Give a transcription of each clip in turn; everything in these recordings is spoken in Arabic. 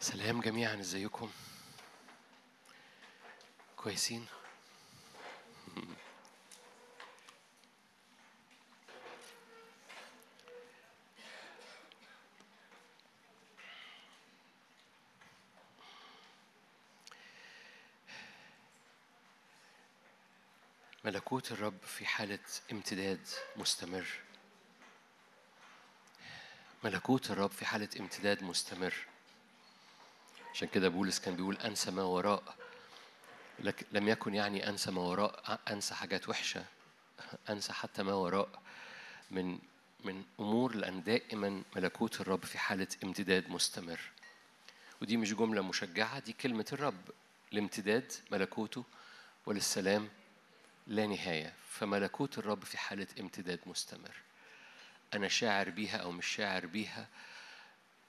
سلام جميعا إزيكم؟ كويسين؟ ملكوت الرب في حالة امتداد مستمر. ملكوت الرب في حالة امتداد مستمر. عشان كده بولس كان بيقول أنسى ما وراء لك لم يكن يعني أنسى ما وراء أنسى حاجات وحشة أنسى حتى ما وراء من من أمور لأن دائما ملكوت الرب في حالة امتداد مستمر. ودي مش جملة مشجعة دي كلمة الرب. الامتداد ملكوته وللسلام لا نهاية. فملكوت الرب في حالة امتداد مستمر. أنا شاعر بيها أو مش شاعر بيها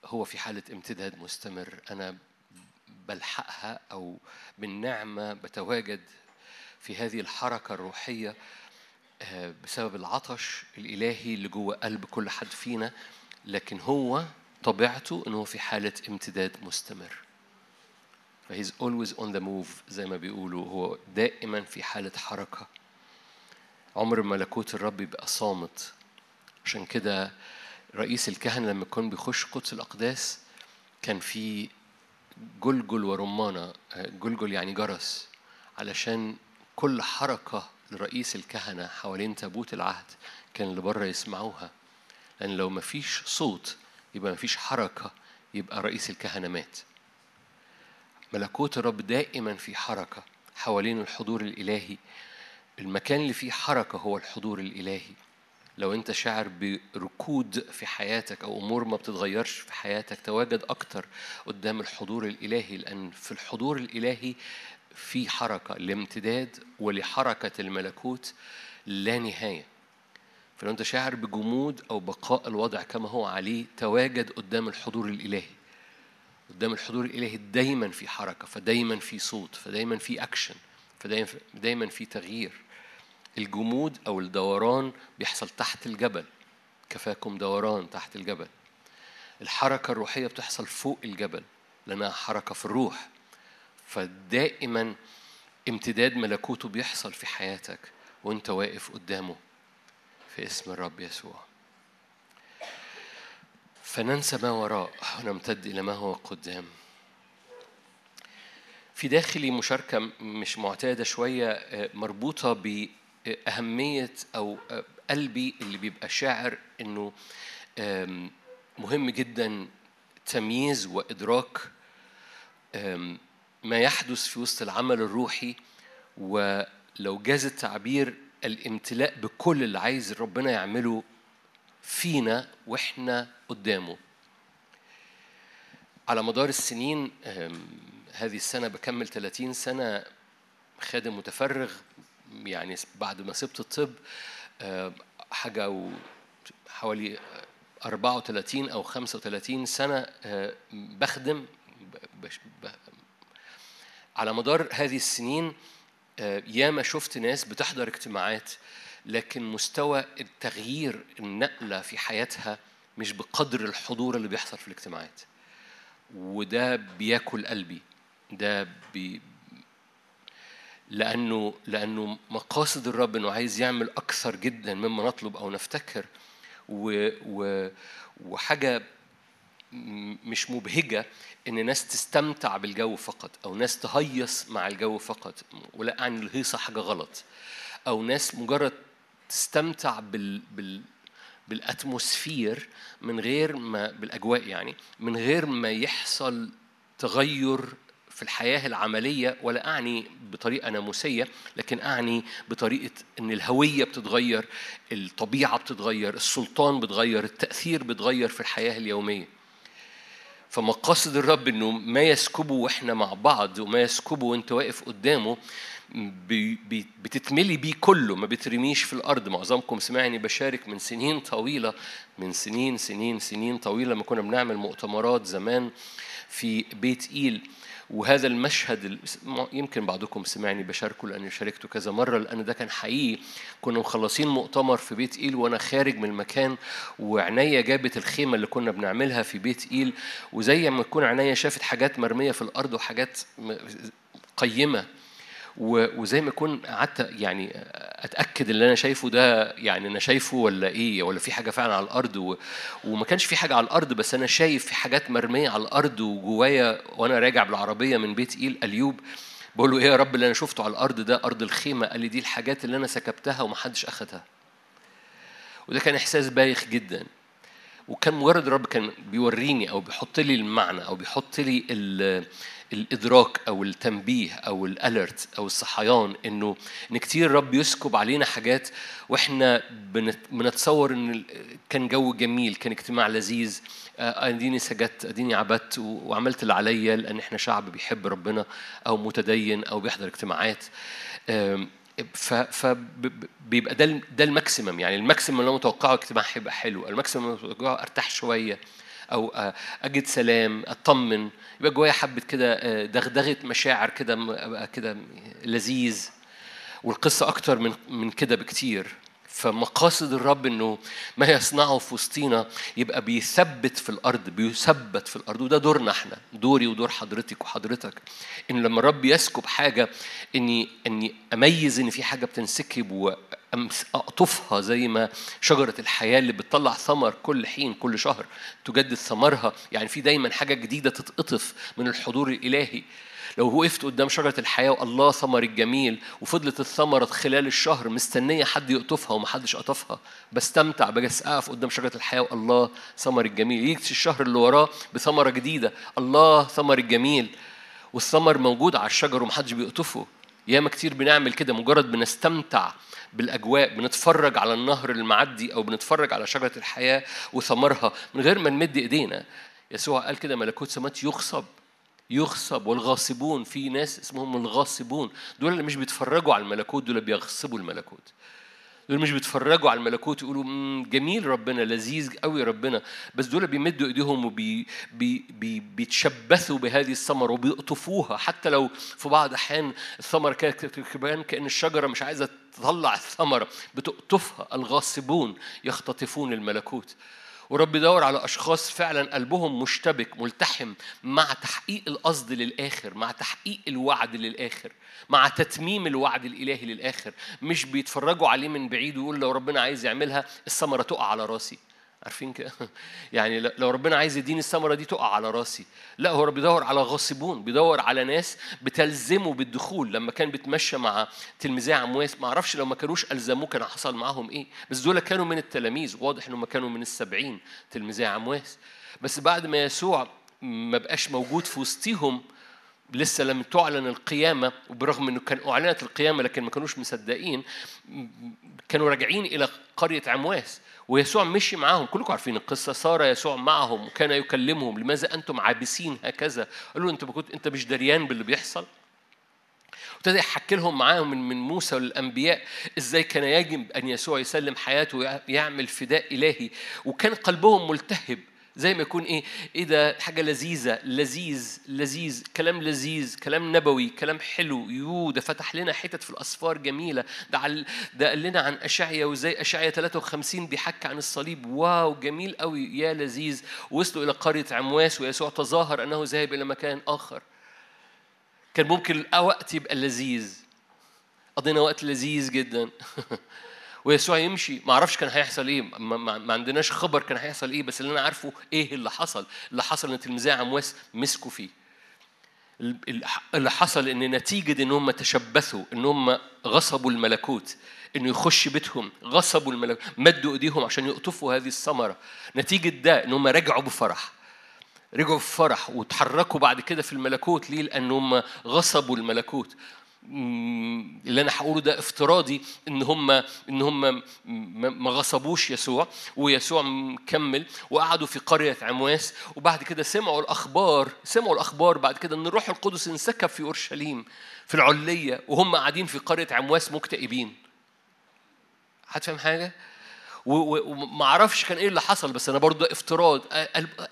هو في حالة امتداد مستمر. أنا بلحقها أو بالنعمة بتواجد في هذه الحركة الروحية آه، بسبب العطش الإلهي اللي جوه قلب كل حد فينا لكن هو طبيعته إنه في حالة امتداد مستمر. فهيز always on the move زي ما بيقولوا هو دائما في حالة حركة. عمر ملكوت الرب يبقى صامت. عشان كده رئيس الكهنة لما كان بيخش قدس الأقداس كان في جلجل ورمانة جلجل يعني جرس علشان كل حركة لرئيس الكهنة حوالين تابوت العهد كان اللي بره يسمعوها. لأن لو مفيش صوت يبقى مفيش حركة يبقى رئيس الكهنة مات. ملكوت الرب دائما في حركة حوالين الحضور الإلهي. المكان اللي فيه حركة هو الحضور الإلهي. لو أنت شاعر بركود في حياتك أو أمور ما بتتغيرش في حياتك تواجد أكتر قدام الحضور الإلهي لأن في الحضور الإلهي في حركة لامتداد ولحركة الملكوت لا نهاية. فلو أنت شاعر بجمود أو بقاء الوضع كما هو عليه تواجد قدام الحضور الإلهي. قدام الحضور الإلهي دايما في حركة فدايما في صوت فدايما في أكشن فدايما دايما في تغيير. الجمود أو الدوران بيحصل تحت الجبل. كفاكم دوران تحت الجبل. الحركة الروحية بتحصل فوق الجبل لأنها حركة في الروح. فدائما امتداد ملكوته بيحصل في حياتك وأنت واقف قدامه في اسم الرب يسوع. فننسى ما وراء ونمتد إلى ما هو قدام. في داخلي مشاركة مش معتادة شوية آه، مربوطة بأهمية أو قلبي اللي بيبقى شاعر إنه مهم جدا تمييز وإدراك ما يحدث في وسط العمل الروحي ولو جاز التعبير الامتلاء بكل اللي عايز ربنا يعمله فينا وإحنا قدامه. على مدار السنين هذه السنة بكمل 30 سنة خادم متفرغ يعني بعد ما سبت الطب آم، حاجة حوالي 34 أو 35 سنة آه، بخدم على مدار هذه السنين آه، ياما شفت ناس بتحضر اجتماعات لكن مستوى التغيير النقلة في حياتها مش بقدر الحضور اللي بيحصل في الاجتماعات. وده بياكل قلبي ده بي لأنه لأنه مقاصد الرب إنه عايز يعمل أكثر جدا مما نطلب أو نفتكر و و وحاجة مش مبهجة إن ناس تستمتع بالجو فقط أو ناس تهيص مع الجو فقط ولا أعني الهيصة حاجة غلط أو ناس مجرد تستمتع بال بال بالأتموسفير من غير ما بالأجواء يعني من غير ما يحصل تغير في الحياة العملية ولا أعني بطريقة ناموسية لكن أعني بطريقة إن الهوية بتتغير الطبيعة بتتغير السلطان بتغير التأثير بتغير في الحياة اليومية. فمقاصد الرب إنه ما يسكبه وإحنا مع بعض وما يسكبه وإنت واقف قدامه بتتملي بيه كله ما بترميش في الأرض. معظمكم سمعني بشارك من سنين طويلة من سنين سنين سنين طويلة لما كنا بنعمل مؤتمرات زمان في بيت إيل. وهذا المشهد يمكن بعضكم سمعني بشاركه لأني شاركته كذا مرة لأن ده كان حقيقي. كنا مخلصين مؤتمر في بيت إيل وأنا خارج من المكان وعناية جابت الخيمة اللي كنا بنعملها في بيت إيل. وزي ما تكون عناية شافت حاجات مرمية في الأرض وحاجات قيمة. وزي ما اكون قعدت يعني أتأكد اللي أنا شايفه ده يعني أنا شايفه ولا إيه ولا في حاجة فعلا على الأرض و... وما كانش في حاجة على الأرض بس أنا شايف في حاجات مرمية على الأرض وجوايا وأنا راجع بالعربية من بيت إيل ايوب بقول له إيه يا رب اللي أنا شفته على الأرض ده أرض الخيمة قال لي دي الحاجات اللي أنا سكبتها ومحدش أخدها. وده كان إحساس بايخ جدا. وكان مجرد الرب كان بيوريني أو بيحط لي المعنى أو بيحط لي الإدراك أو التنبيه أو ال alert أو الصحيان إنه إن كتير رب يسكب علينا حاجات وإحنا بنتصور إن كان جو جميل كان اجتماع لذيذ آه، أديني سجدت أديني عبدت وعملت اللي عليا لأن إحنا شعب بيحب ربنا أو متدين أو بيحضر اجتماعات. فبيبقى ده ده ال maximum يعني ال maximum اللي أنا متوقعه اجتماع هيبقى حلو ال maximum اللي متوقعه أرتاح شوية. أو آه، أجد سلام أطمن. يبقى جوايا حبة كده آه، دغدغة مشاعر كده ابقى كده لذيذ. والقصة أكتر من من كده بكتير. فمقاصد الرب إنه ما يصنعه في وسطينا يبقى بيثبت في الأرض بيثبت في الأرض. وده دورنا إحنا دوري ودور حضرتك وحضرتك. إن لما الرب يسكب حاجة إني إني أميز إن في حاجة بتنسكب واقطفها زي ما شجرة الحياة اللي بتطلع ثمر كل حين كل شهر تجدد ثمرها. يعني في دايما حاجة جديدة تتقطف من الحضور الإلهي. لو وقفت قدام شجرة الحياة والله ثمر الجميل وفضلت الثمرة خلال الشهر مستنية حد يقطفها ومحدش قطفها بستمتع بجس أقف قدام شجرة الحياة والله ثمر الجميل. يجي الشهر اللي وراه بثمرة جديدة الله ثمر الجميل. والثمر موجود على الشجر ومحدش بيقطفه. ياما كتير بنعمل كده مجرد بنستمتع. بالأجواء بنتفرج على النهر المعدي أو بنتفرج على شجرة الحياة وثمرها من غير ما نمد إيدينا. يسوع قال كده ملكوت سمات يخصب يغصب والغاصبون في ناس اسمهم الغاصبون دول اللي مش بيتفرجوا على الملكوت دول بيغصبوا الملكوت. دول مش بيتفرجوا على الملكوت يقولوا جميل ربنا لذيذ قوي ربنا. بس دول بيمدوا ايديهم وبي بي بهذه الثمره وبيقطفوها. حتى لو في بعض الاحيان الثمره كانت كأن الشجرة مش عايزة تطلع الثمره بتقطفها. الغاصبون يختطفون الملكوت. ورب يدور على أشخاص فعلا قلبهم مشتبك ملتحم مع تحقيق القصد للآخر مع تحقيق الوعد للآخر مع تتميم الوعد الإلهي للآخر. مش بيتفرجوا عليه من بعيد ويقول لو ربنا عايز يعملها الثمرة تقع على راسي. عارفين كده؟ يعني لو ربنا عايز يديني الثمرة دي تقع على راسي. لا هو بيدور على غاصبون بيدور على ناس بتلزمه بالدخول. لما كان بيتمشى مع تلميذي عمواس ما أعرفش لو ما كانوش ألزموه كان حصل معاهم إيه. بس دول كانوا من التلاميذ. واضح انهم كانوا من السبعين تلميذي عمواس. بس بعد ما يسوع ما بقاش موجود في وسطيهم لسه لم تعلن القيامة وبرغم أنه كان أعلنت القيامة لكن ما كانوش مصدقين كانوا راجعين إلى قرية عمواس. ويسوع مشي معاهم. كلكم عارفين القصة. صار يسوع معهم وكان يكلمهم لماذا أنتم عابسين هكذا؟ قالوا له أنت كنت أنت مش دريان باللي بيحصل؟ ابتدى يحكي لهم معاهم من من موسى والأنبياء إزاي كان يجب أن يسوع يسلم حياته ويعمل فداء إلهي. وكان قلبهم ملتهب. زي ما يكون إيه إيه ده حاجة لذيذة لذيذ لذيذ كلام لذيذ كلام نبوي كلام حلو يو ده فتح لنا حتت في الأسفار جميلة ده عل ده قال لنا عن اشعيا وزي اشعيا 53 بيحكي عن الصليب. واو جميل قوي يا لذيذ. وصلوا إلى قرية عمواس ويسوع تظاهر أنه ذاهب إلى مكان آخر. كان ممكن وقت يبقى لذيذ. قضينا وقت لذيذ جدا. ويسوع يمشي. ما أعرفش كان هيحصل إيه. ما, ما عندناش خبر كان هيحصل إيه. بس اللي أنا عارفه إيه اللي حصل. اللي حصل ان تلميذي عمواس مسكوا فيه. اللي حصل ان نتيجة ان هم تشبثوا ان هم غصبوا الملكوت انه يخش بيتهم. غصبوا الملكوت. مدوا ايديهم عشان يقطفوا هذه الثمرة. نتيجة ده ان هم رجعوا بفرح. رجعوا بفرح وتحركوا بعد كده في الملكوت. ليه؟ لأن هم غصبوا الملكوت. اللي أنا هقوله ده افتراضي إن هم إن هم ما غصبوش يسوع ويسوع مكمل وقعدوا في قرية عمواس وبعد كده سمعوا الأخبار سمعوا الأخبار بعد كده إن الروح القدس انسكب في أورشليم في العلية وهم قاعدين في قرية عمواس مكتئبين. هتفهم حاجة؟ وما أعرفش كان إيه اللي حصل بس أنا برضه افتراض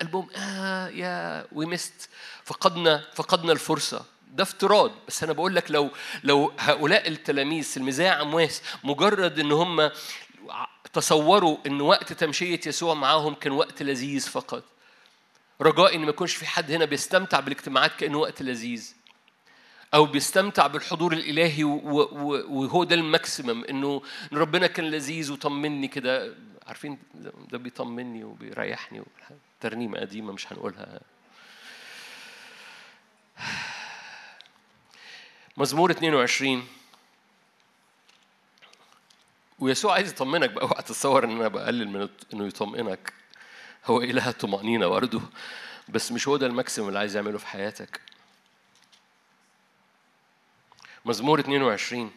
قلبهم آه يا ومست فقدنا فقدنا الفرصة. ده افتراض. بس أنا بقول لك لو لو هؤلاء التلاميذ المزاع أمواس مجرد إن هم تصوروا إن وقت تمشية يسوع معاهم كان وقت لذيذ فقط. رجاء إن ما يكونش في حد هنا بيستمتع بالاجتماعات كانه وقت لذيذ. أو بيستمتع بالحضور الإلهي وهو ده الماكسيمم إنه ربنا كان لذيذ وطمني كده. عارفين ده بيطمني وبيريحني ترنيمة قديمة مش هنقولها. مزمور 22 ويسوع عايز يطمنك بقى اوعى تتصور إن أنا بقلل من إنه يطمئنك. هو اله الطمانينه برضه؟ بس مش هو ده الماكسيم اللي عايز يعمله في حياتك. مزمور 22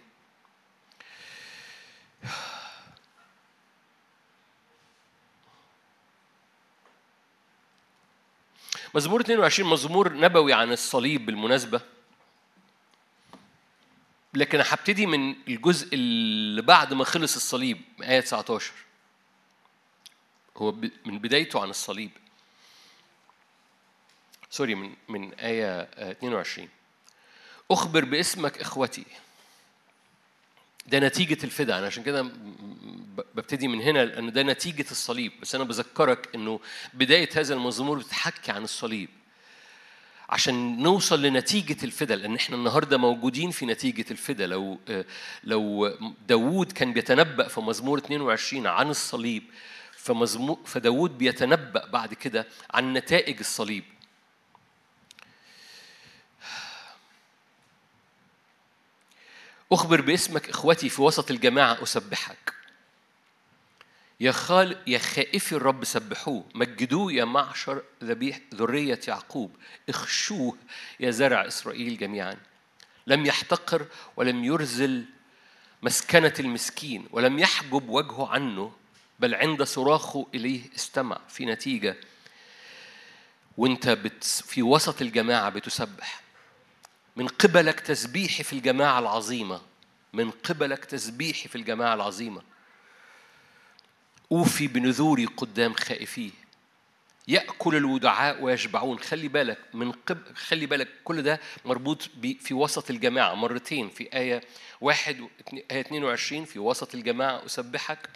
مزمور 22 مزمور نبوي عن الصليب بالمناسبة. لكن هبتدي من الجزء اللي بعد ما خلص الصليب آية 19 هو من بدايته عن الصليب. سوري من من آية 22 أخبر باسمك إخوتي. ده نتيجة الفداء. أنا عشان كده ببتدي من هنا لأن ده نتيجة الصليب. بس أنا بذكرك إنه بداية هذا المزمور بتحكي عن الصليب. عشان نوصل لنتيجة الفدا لأن إحنا النهارده موجودين في نتيجة الفدا لو لو داوود كان بيتنبأ في مزمور 22 عن الصليب فمزمور فداوود بيتنبأ بعد كده عن نتائج الصليب. أخبر باسمك إخوتي في وسط الجماعة أسبحك. يا خال يا خائفي الرب سبحوه مجدوه يا معشر ذبيح ذرية يعقوب اخشوه يا زرع إسرائيل جميعا. لم يحتقر ولم يرزل مسكنة المسكين ولم يحجب وجهه عنه بل عند صراخه إليه استمع في نتيجة. وانت في وسط الجماعة بتسبح. من قبلك تسبيحي في الجماعة العظيمة. من قبلك تسبيحي في الجماعة العظيمة. أوفي بنذوري قدام خائفيه. يأكل الودعاء ويشبعون. خلي بالك من قبل خلي بالك كل ده مربوط في وسط الجماعة. مرتين في آية واحد آية 22 في وسط الجماعة أسبحك.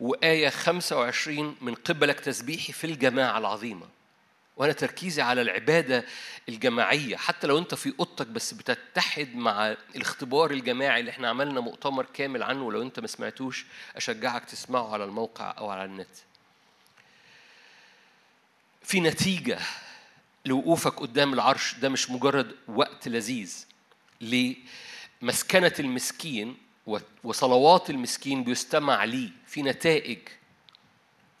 وآية 25 من قبلك تسبيحي في الجماعة العظيمة. وأنا تركيزي على العبادة الجماعية. حتى لو انت في أوضتك بس بتتحد مع الاختبار الجماعي اللي إحنا عملنا مؤتمر كامل عنه ولو انت ما سمعتوش أشجعك تسمعه على الموقع أو على النت. في نتيجة لوقوفك قدام العرش ده مش مجرد وقت لذيذ. لمسكنة المسكين وصلوات المسكين بيستمع ليه. في نتائج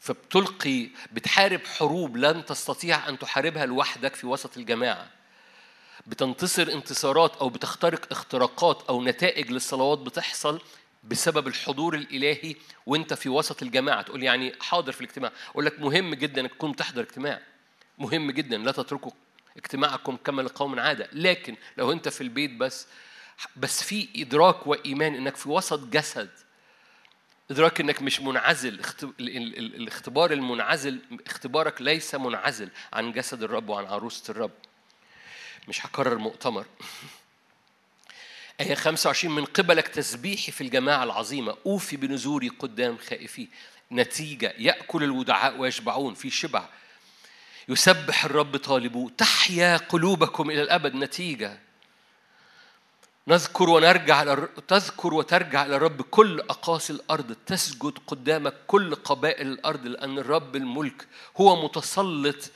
فبتلقي بتحارب حروب لن تستطيع أن تحاربها لوحدك في وسط الجماعة. بتنتصر انتصارات أو بتخترق اختراقات أو نتائج للصلوات بتحصل بسبب الحضور الإلهي وأنت في وسط الجماعة. تقول يعني حاضر في الاجتماع. أقول لك مهم جدا إنك تكون تحضر اجتماع. مهم جدا. لا تتركوا اجتماعكم كما لقوم عادة. لكن لو أنت في البيت بس بس في إدراك وإيمان إنك في وسط جسد إدراك إنك مش منعزل. الاختبار المنعزل اختبارك ليس منعزل عن جسد الرب وعن عروسة الرب. مش هكرر مؤتمر. آية 25 من قبلك تسبيحي في الجماعة العظيمة. أوفي بنزوري قدام خائفي. نتيجة يأكل الودعاء ويشبعون. في شبع. يسبح الرب طالبوه تحيا قلوبكم إلى الأبد. نتيجة. نذكر ونرجع تذكر وترجع إلى الرب. كل أقاصي الأرض تسجد قدامك. كل قبائل الأرض لأن الرب الملك هو متسلط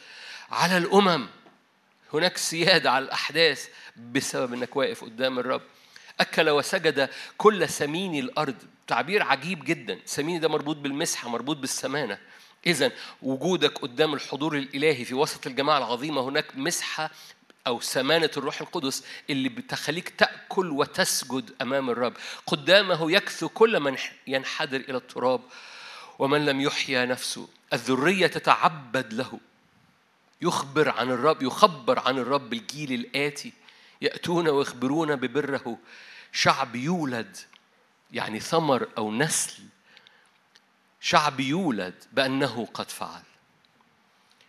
على الأمم. هناك سيادة على الأحداث بسبب أنك واقف قدام الرب. أكل وسجد كل سميني الأرض. تعبير عجيب جدا. سميني ده مربوط بالمسحة مربوط بالسمانة. إذا وجودك قدام الحضور الإلهي في وسط الجماعة العظيمة هناك مسحة أو سمانة الروح القدس اللي بتخليك تأكل وتسجد أمام الرب. قدامه يكثو كل من ينحدر إلى التراب ومن لم يحيا نفسه. الذرية تتعبد له. يخبر عن الرب يخبر عن الرب الجيل الآتي. يأتون ويخبرون ببره. شعب يولد يعني ثمر أو نسل. شعب يولد بأنه قد فعل.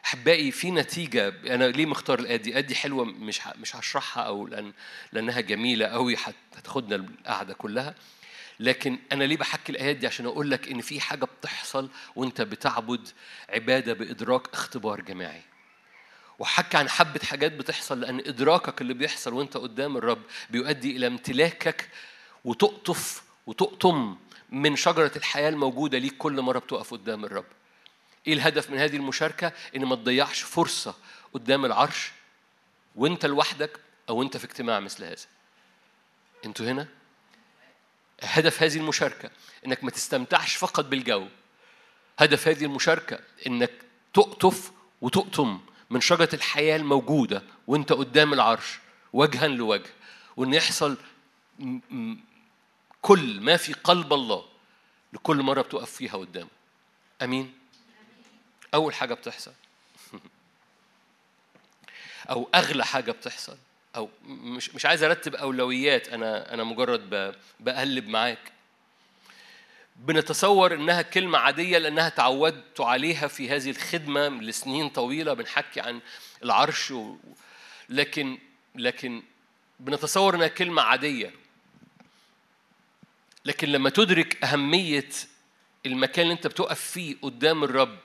احبائي في نتيجة. أنا ليه مختار الايه دي؟ دي حلوة مش مش هشرحها أو لأن لأنها جميلة قوي هتاخدنا القعدة كلها. لكن أنا ليه بحكي الايات دي عشان أقول لك إن في حاجة بتحصل وأنت بتعبد عبادة بإدراك اختبار جماعي. وحكي عن حبة حاجات بتحصل لأن إدراكك اللي بيحصل وأنت قدام الرب بيؤدي إلى امتلاكك وتقطف وتقطم من شجرة الحياة الموجودة ليك كل مرة بتقف قدام الرب. إيه الهدف من هذه المشاركة؟ إن ما تضيعش فرصة قدام العرش وأنت لوحدك أو أنت في اجتماع مثل هذا. أنتوا هنا؟ هدف هذه المشاركة إنك ما تستمتعش فقط بالجو. هدف هذه المشاركة إنك تقطف وتقطم من شجرة الحياة الموجودة وأنت قدام العرش وجها لوجه. وإن يحصل كل ما في قلب الله لكل مرة بتقف فيها قدامه. أمين؟ أول حاجة بتحصل. أو أغلى حاجة بتحصل. أو مش مش عايز أرتب أولويات أنا أنا مجرد بقلب معاك. بنتصور إنها كلمة عادية لأنها تعودت عليها في هذه الخدمة لسنين طويلة بنحكي عن العرش و... لكن لكن بنتصور إنها كلمة عادية. لكن لما تدرك أهمية المكان اللي أنت بتقف فيه قدام الرب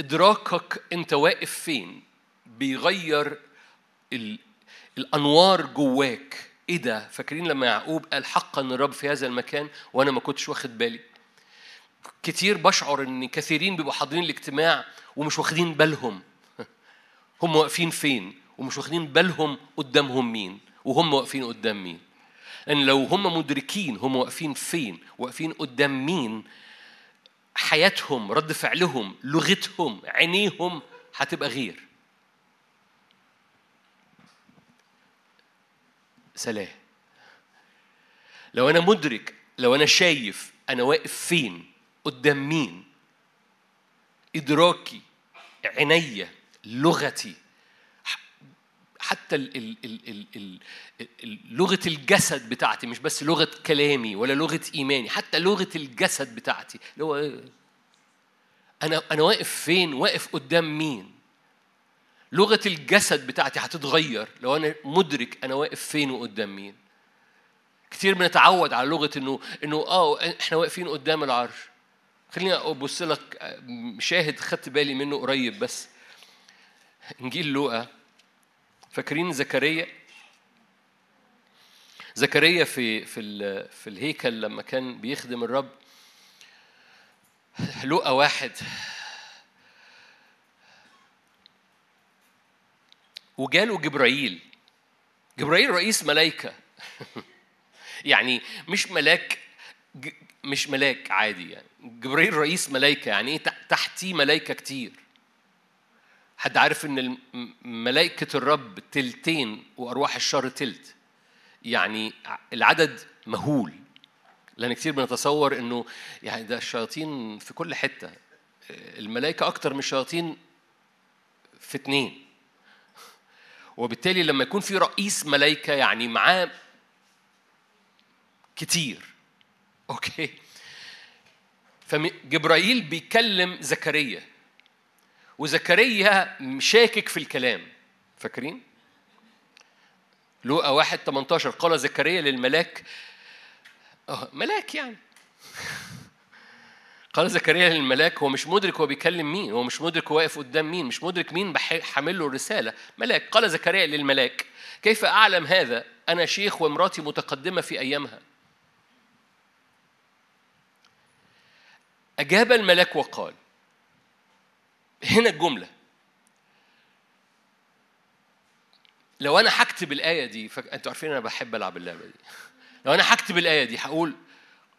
إدراكك أنت واقف فين بيغير الأنوار جواك. إيه ده؟ فاكرين لما يعقوب قال حقا الرب في هذا المكان وأنا ما كنتش واخد بالي. كتير بشعر إن كثيرين بيبقوا حاضرين الاجتماع ومش واخدين بالهم. هم واقفين فين؟ ومش واخدين بالهم قدامهم مين؟ وهم واقفين قدام مين؟ لأن لو هم مدركين هم واقفين فين؟ واقفين قدام مين؟ حياتهم رد فعلهم لغتهم عينيهم هتبقى غير. سلام. لو أنا مدرك لو أنا شايف أنا واقف فين قدام مين إدراكي عينيا لغتي حتى ال ال ال لغة الجسد بتاعتي مش بس لغة كلامي ولا لغة إيماني حتى لغة الجسد بتاعتي اللي هو أنا أنا واقف فين؟ واقف قدام مين؟ لغة الجسد بتاعتي هتتغير لو أنا مدرك أنا واقف فين وقدام مين. كتير بنتعود على لغة إنه إنه آه إحنا واقفين قدام العرش. خليني أبص لك شاهد خدت بالي منه قريب بس. إنجيل لوقا فاكرين زكريا؟ زكريا في في في الهيكل لما كان بيخدم الرب لقى واحد. وجاله جبرائيل. جبرائيل رئيس ملائكة يعني مش ملاك مش ملاك عادي يعني. جبرائيل رئيس ملائكة يعني إيه تحتيه ملائكة كتير. حد عارف إن ملائكة الرب تلتين وأرواح الشر تلت. يعني العدد مهول. لأن كتير بنتصور إنه يعني ده الشياطين في كل حتة. الملائكة أكتر من الشياطين في اتنين. وبالتالي لما يكون في رئيس ملائكة يعني معاه كتير. أوكي؟ فجبرائيل بيكلم زكريا. وزكريا شاكك في الكلام. فاكرين؟ لوقا واحد 18 قال زكريا للملاك آه ملاك يعني. قال زكريا للملاك هو مش مدرك هو بيكلم مين هو مش مدرك هو واقف قدام مين مش مدرك مين حامل له الرسالة. ملاك قال زكريا للملاك كيف أعلم هذا؟ أنا شيخ وامرأتي متقدمة في أيامها. أجاب الملاك وقال هنا الجملة. لو أنا هكتب الآية دي فك... أنتوا عارفين أنا بحب ألعب اللعبة دي. لو أنا هكتب الآية دي هقول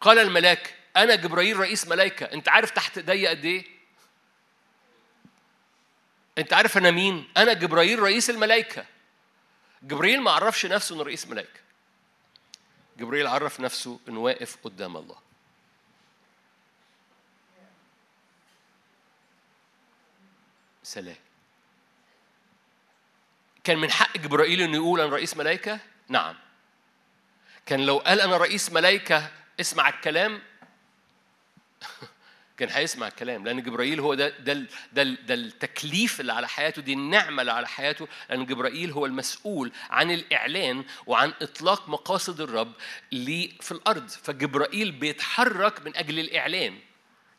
قال الملاك أنا جبرائيل رئيس ملائكة. أنت عارف تحت إيديا قد إيه؟ أنت عارف أنا مين؟ أنا جبرائيل رئيس الملائكة. جبرائيل ما عرفش نفسه إنه رئيس ملائكة. جبرائيل عرف نفسه إنه واقف قدام الله. سلام. كان من حق جبرائيل إنه يقول أنا رئيس ملائكة؟ نعم. كان لو قال أنا رئيس ملائكة اسمع الكلام. كان هيسمع الكلام لأن جبرائيل هو ده ده ده, ده التكليف اللي على حياته دي النعمة اللي على حياته لأن جبرائيل هو المسؤول عن الإعلان وعن إطلاق مقاصد الرب في الأرض. فجبرائيل بيتحرك من أجل الإعلان.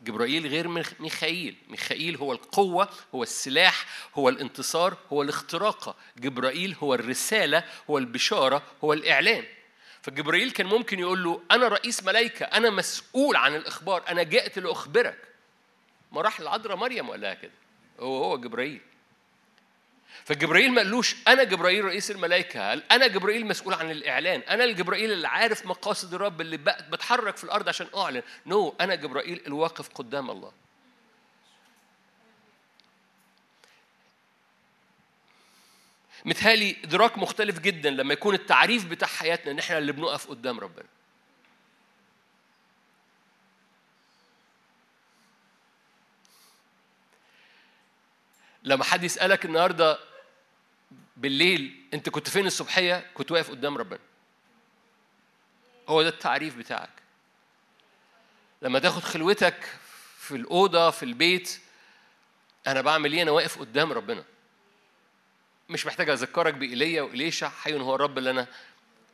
جبرائيل غير ميخائيل. ميخائيل هو القوة هو السلاح هو الانتصار هو الاختراقة. جبرائيل هو الرسالة هو البشارة هو الإعلان. فجبرائيل كان ممكن يقول له أنا رئيس ملائكة أنا مسؤول عن الإخبار أنا جئت لأخبرك. ما راح العذراء مريم وقال لها كده. هو هو جبرائيل. فجبرائيل ما قالوش أنا جبرائيل رئيس الملائكة قال أنا جبرائيل مسؤول عن الإعلان أنا الجبرائيل اللي عارف مقاصد الرب اللي بتحرك في الأرض عشان أعلن. نو no, أنا جبرائيل الواقف قدام الله. متهالي إدراك مختلف جدا لما يكون التعريف بتاع حياتنا إن إحنا اللي بنقف قدام ربنا. لما حد يسألك النهارده بالليل أنت كنت فين الصبحية؟ كنت واقف قدام ربنا. هو ده التعريف بتاعك. لما تاخد خلوتك في الأوضة في البيت أنا بعمل إيه؟ أنا واقف قدام ربنا. مش محتاج أذكرك بإيليا وإليشع حي هو الرب اللي أنا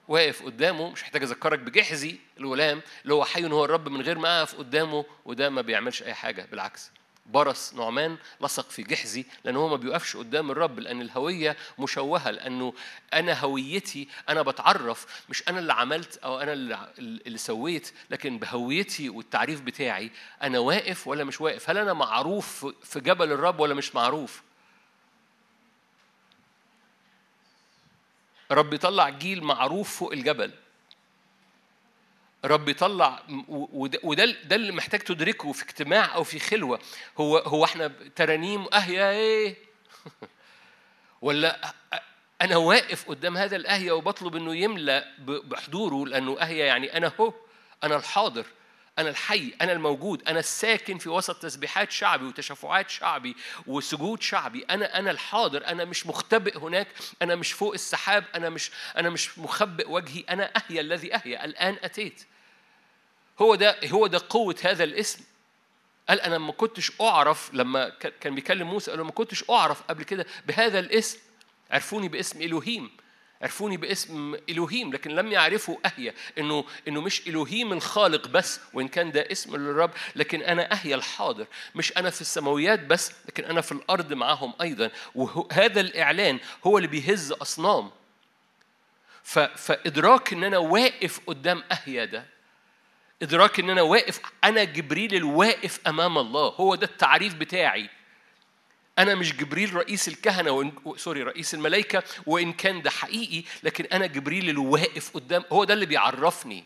واقف قدامه. مش محتاج أذكرك بجحزي الغلام اللي هو حي هو الرب من غير ما أقف قدامه وده ما بيعملش أي حاجة بالعكس. برص نعمان لصق في جحزي لأن هو ما بيوقفش قدام الرب لأن الهوية مشوهة لأنه أنا هويتي أنا بتعرف مش أنا اللي عملت أو أنا اللي, اللي سويت لكن بهويتي والتعريف بتاعي أنا واقف ولا مش واقف؟ هل أنا معروف في جبل الرب ولا مش معروف؟ رب يطلع جيل معروف فوق الجبل. رب يطلع وده ده اللي محتاج تدركه في اجتماع أو في خلوة. هو هو إحنا ترانيم اهيا إيه؟ ولا أنا واقف قدام هذا الاهيا وبطلب إنه يملأ بحضوره لأنه اهيا يعني أنا هو أنا الحاضر. أنا الحي أنا الموجود أنا الساكن في وسط تسبيحات شعبي وتشفعات شعبي وسجود شعبي. أنا أنا الحاضر أنا مش مختبئ هناك أنا مش فوق السحاب أنا مش أنا مش مخبئ وجهي أنا أهيا الذي أهيا الآن أتيت. هو ده هو ده قوة هذا الاسم. قال أنا ما كنتش أعرف لما كان بيكلم موسى قال له ما كنتش أعرف قبل كده بهذا الاسم. عرفوني باسم إلهيم. عرفوني باسم إلهيم لكن لم يعرفوا أهيا إنه إنه مش إلهيم الخالق بس وإن كان ده اسم للرب لكن أنا أهيا الحاضر. مش أنا في السماويات بس لكن أنا في الأرض معاهم أيضا. وهذا الإعلان هو اللي بيهز أصنام. فإدراك إن أنا واقف قدام أهيا ده إدراك إن أنا واقف أنا جبريل الواقف أمام الله هو ده التعريف بتاعي. أنا مش جبريل رئيس الكهنة وإن... سوري رئيس الملائكة وإن كان ده حقيقي لكن أنا جبريل الواقف قدام هو ده اللي بيعرفني.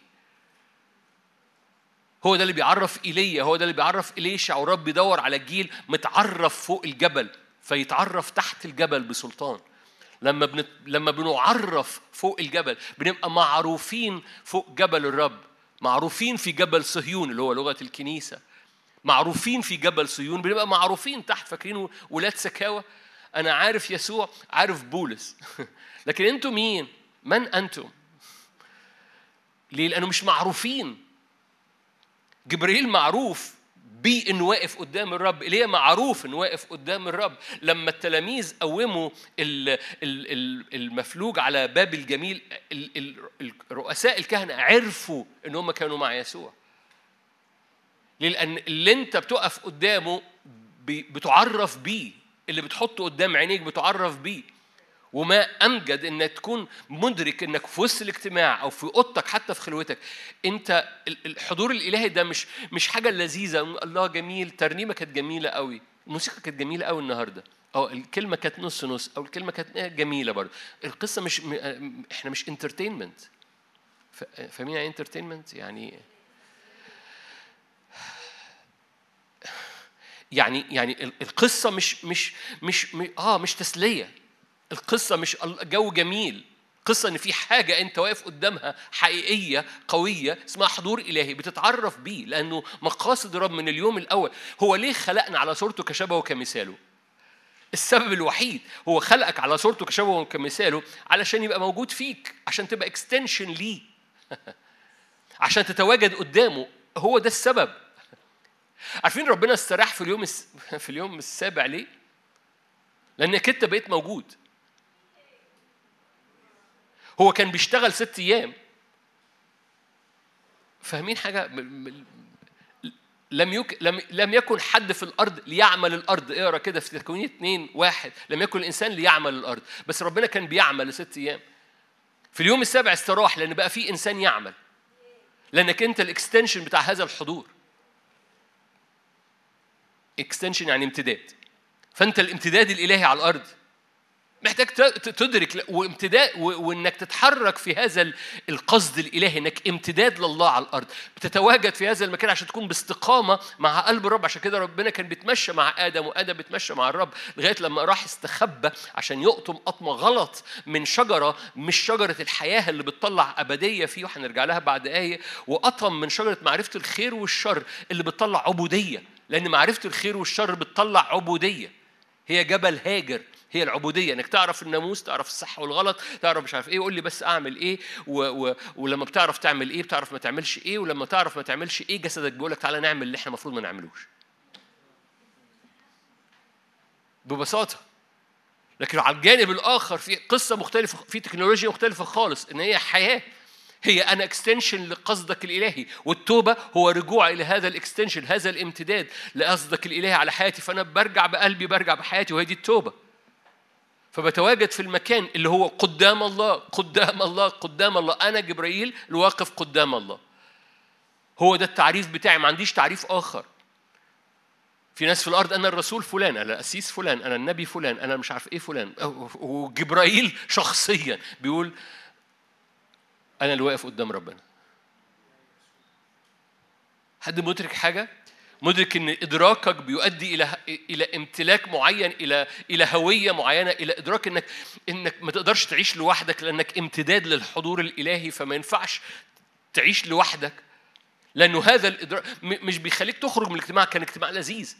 هو ده اللي بيعرف إيليا هو ده اللي بيعرف إليشع ورب بيدور على جيل متعرف فوق الجبل فيتعرف تحت الجبل بسلطان. لما بنت... لما بنعرف فوق الجبل بنبقى معروفين فوق جبل الرب معروفين في جبل صهيون اللي هو لغة الكنيسة. معروفين في جبل صهيون بنبقى معروفين تحت فاكرين ولاد سكاوى أنا عارف يسوع عارف بولس لكن أنتم مين؟ من أنتم؟ ليه؟ لأنه مش معروفين جبريل معروف بي انه واقف قدام الرب إيليا معروف انه واقف قدام الرب لما التلاميذ قوموا المفلوج على باب الجميل رؤساء الكهنة عرفوا إن هم كانوا مع يسوع لأن اللي أنت بتقف قدامه بتعرف بيه اللي بتحطه قدام عينيك بتعرف بيه. وما أمجد إنك تكون مدرك إنك في وسط الاجتماع أو في أوضتك حتى في خلوتك. أنت الحضور الإلهي ده مش مش حاجة لذيذة. الله جميل. ترنيمة كانت جميلة قوي الموسيقى كانت جميلة قوي النهارده. أو الكلمة كانت نص نص. أو الكلمة كانت جميلة برضه. القصة مش إحنا مش entertainment فاهمين يعني entertainment يعني يعني يعني القصة مش مش مش آه مش تسلية. القصة مش جو جميل. قصة إن في حاجة أنت واقف قدامها حقيقية قوية اسمها حضور إلهي بتتعرف بيه لأنه مقاصد الرب من اليوم الأول. هو ليه خلقنا على صورته كشبهه وكمثاله؟ السبب الوحيد هو خلقك على صورته كشبهه وكمثاله علشان يبقى موجود فيك عشان تبقى اكستنشن ليه. عشان تتواجد قدامه. هو ده السبب. عارفين ربنا استراح في اليوم في اليوم السابع ليه؟ لأنك أنت بقيت موجود. هو كان بيشتغل ست أيام. فاهمين حاجة؟ لم يك... لم لم يكن حد في الأرض ليعمل الأرض. اقرأ كده في تكوين اثنين واحد. لم يكن الإنسان ليعمل الأرض. بس ربنا كان بيعمل لست أيام. في اليوم السابع استراح لأن بقى في إنسان يعمل. لأنك أنت ال extension بتاع هذا الحضور. extension يعني امتداد. فأنت الامتداد الإلهي على الأرض محتاج تدرك وامتداد وإنك تتحرك في هذا القصد الإلهي إنك امتداد لله على الأرض. بتتواجد في هذا المكان عشان تكون باستقامة مع قلب الرب. عشان كده ربنا كان بيتمشى مع آدم وآدم بيتمشى مع الرب لغاية لما راح استخبى عشان يقطم قطمة غلط من شجرة مش شجرة الحياة اللي بتطلع أبدية فيه وهنرجع لها بعد آية. وقطم من شجرة معرفة الخير والشر اللي بتطلع عبودية. لأن معرفة الخير والشر بتطلع عبودية. هي جبل هاجر هي العبودية. إنك تعرف الناموس تعرف الصح والغلط تعرف مش عارف إيه يقول لي بس أعمل إيه و و ولما بتعرف تعمل إيه بتعرف ما تعملش إيه ولما تعرف ما تعملش إيه جسدك بيقول لك تعالى نعمل اللي إحنا المفروض ما نعملوش. ببساطة. لكن على الجانب الآخر في قصة مختلفة في تكنولوجيا مختلفة خالص إن هي حياة. هي أنا extension لقصدك الإلهي والتوبة هو رجوع إلى هذا ال extension هذا الامتداد لقصدك الإلهي على حياتي. فأنا برجع بقلبي برجع بحياتي وهي دي التوبة. فبتواجد في المكان اللي هو قدام الله قدام الله قدام الله. أنا جبرائيل الواقف قدام الله. هو ده التعريف بتاعي ما عنديش تعريف آخر. في ناس في الأرض أنا الرسول فلان أنا القسيس فلان أنا النبي فلان أنا مش عارف إيه فلان. وجبرائيل شخصيا بيقول أنا اللي واقف قدام ربنا. حد مدرك حاجة؟ مدرك إن إدراكك بيؤدي إلى إلى امتلاك معين إلى إلى هوية معينة إلى إدراك إنك إنك ما تقدرش تعيش لوحدك لأنك امتداد للحضور الإلهي فما ينفعش تعيش لوحدك. لأنه هذا الإدراك مش بيخليك تخرج من الاجتماع كان اجتماع لذيذ.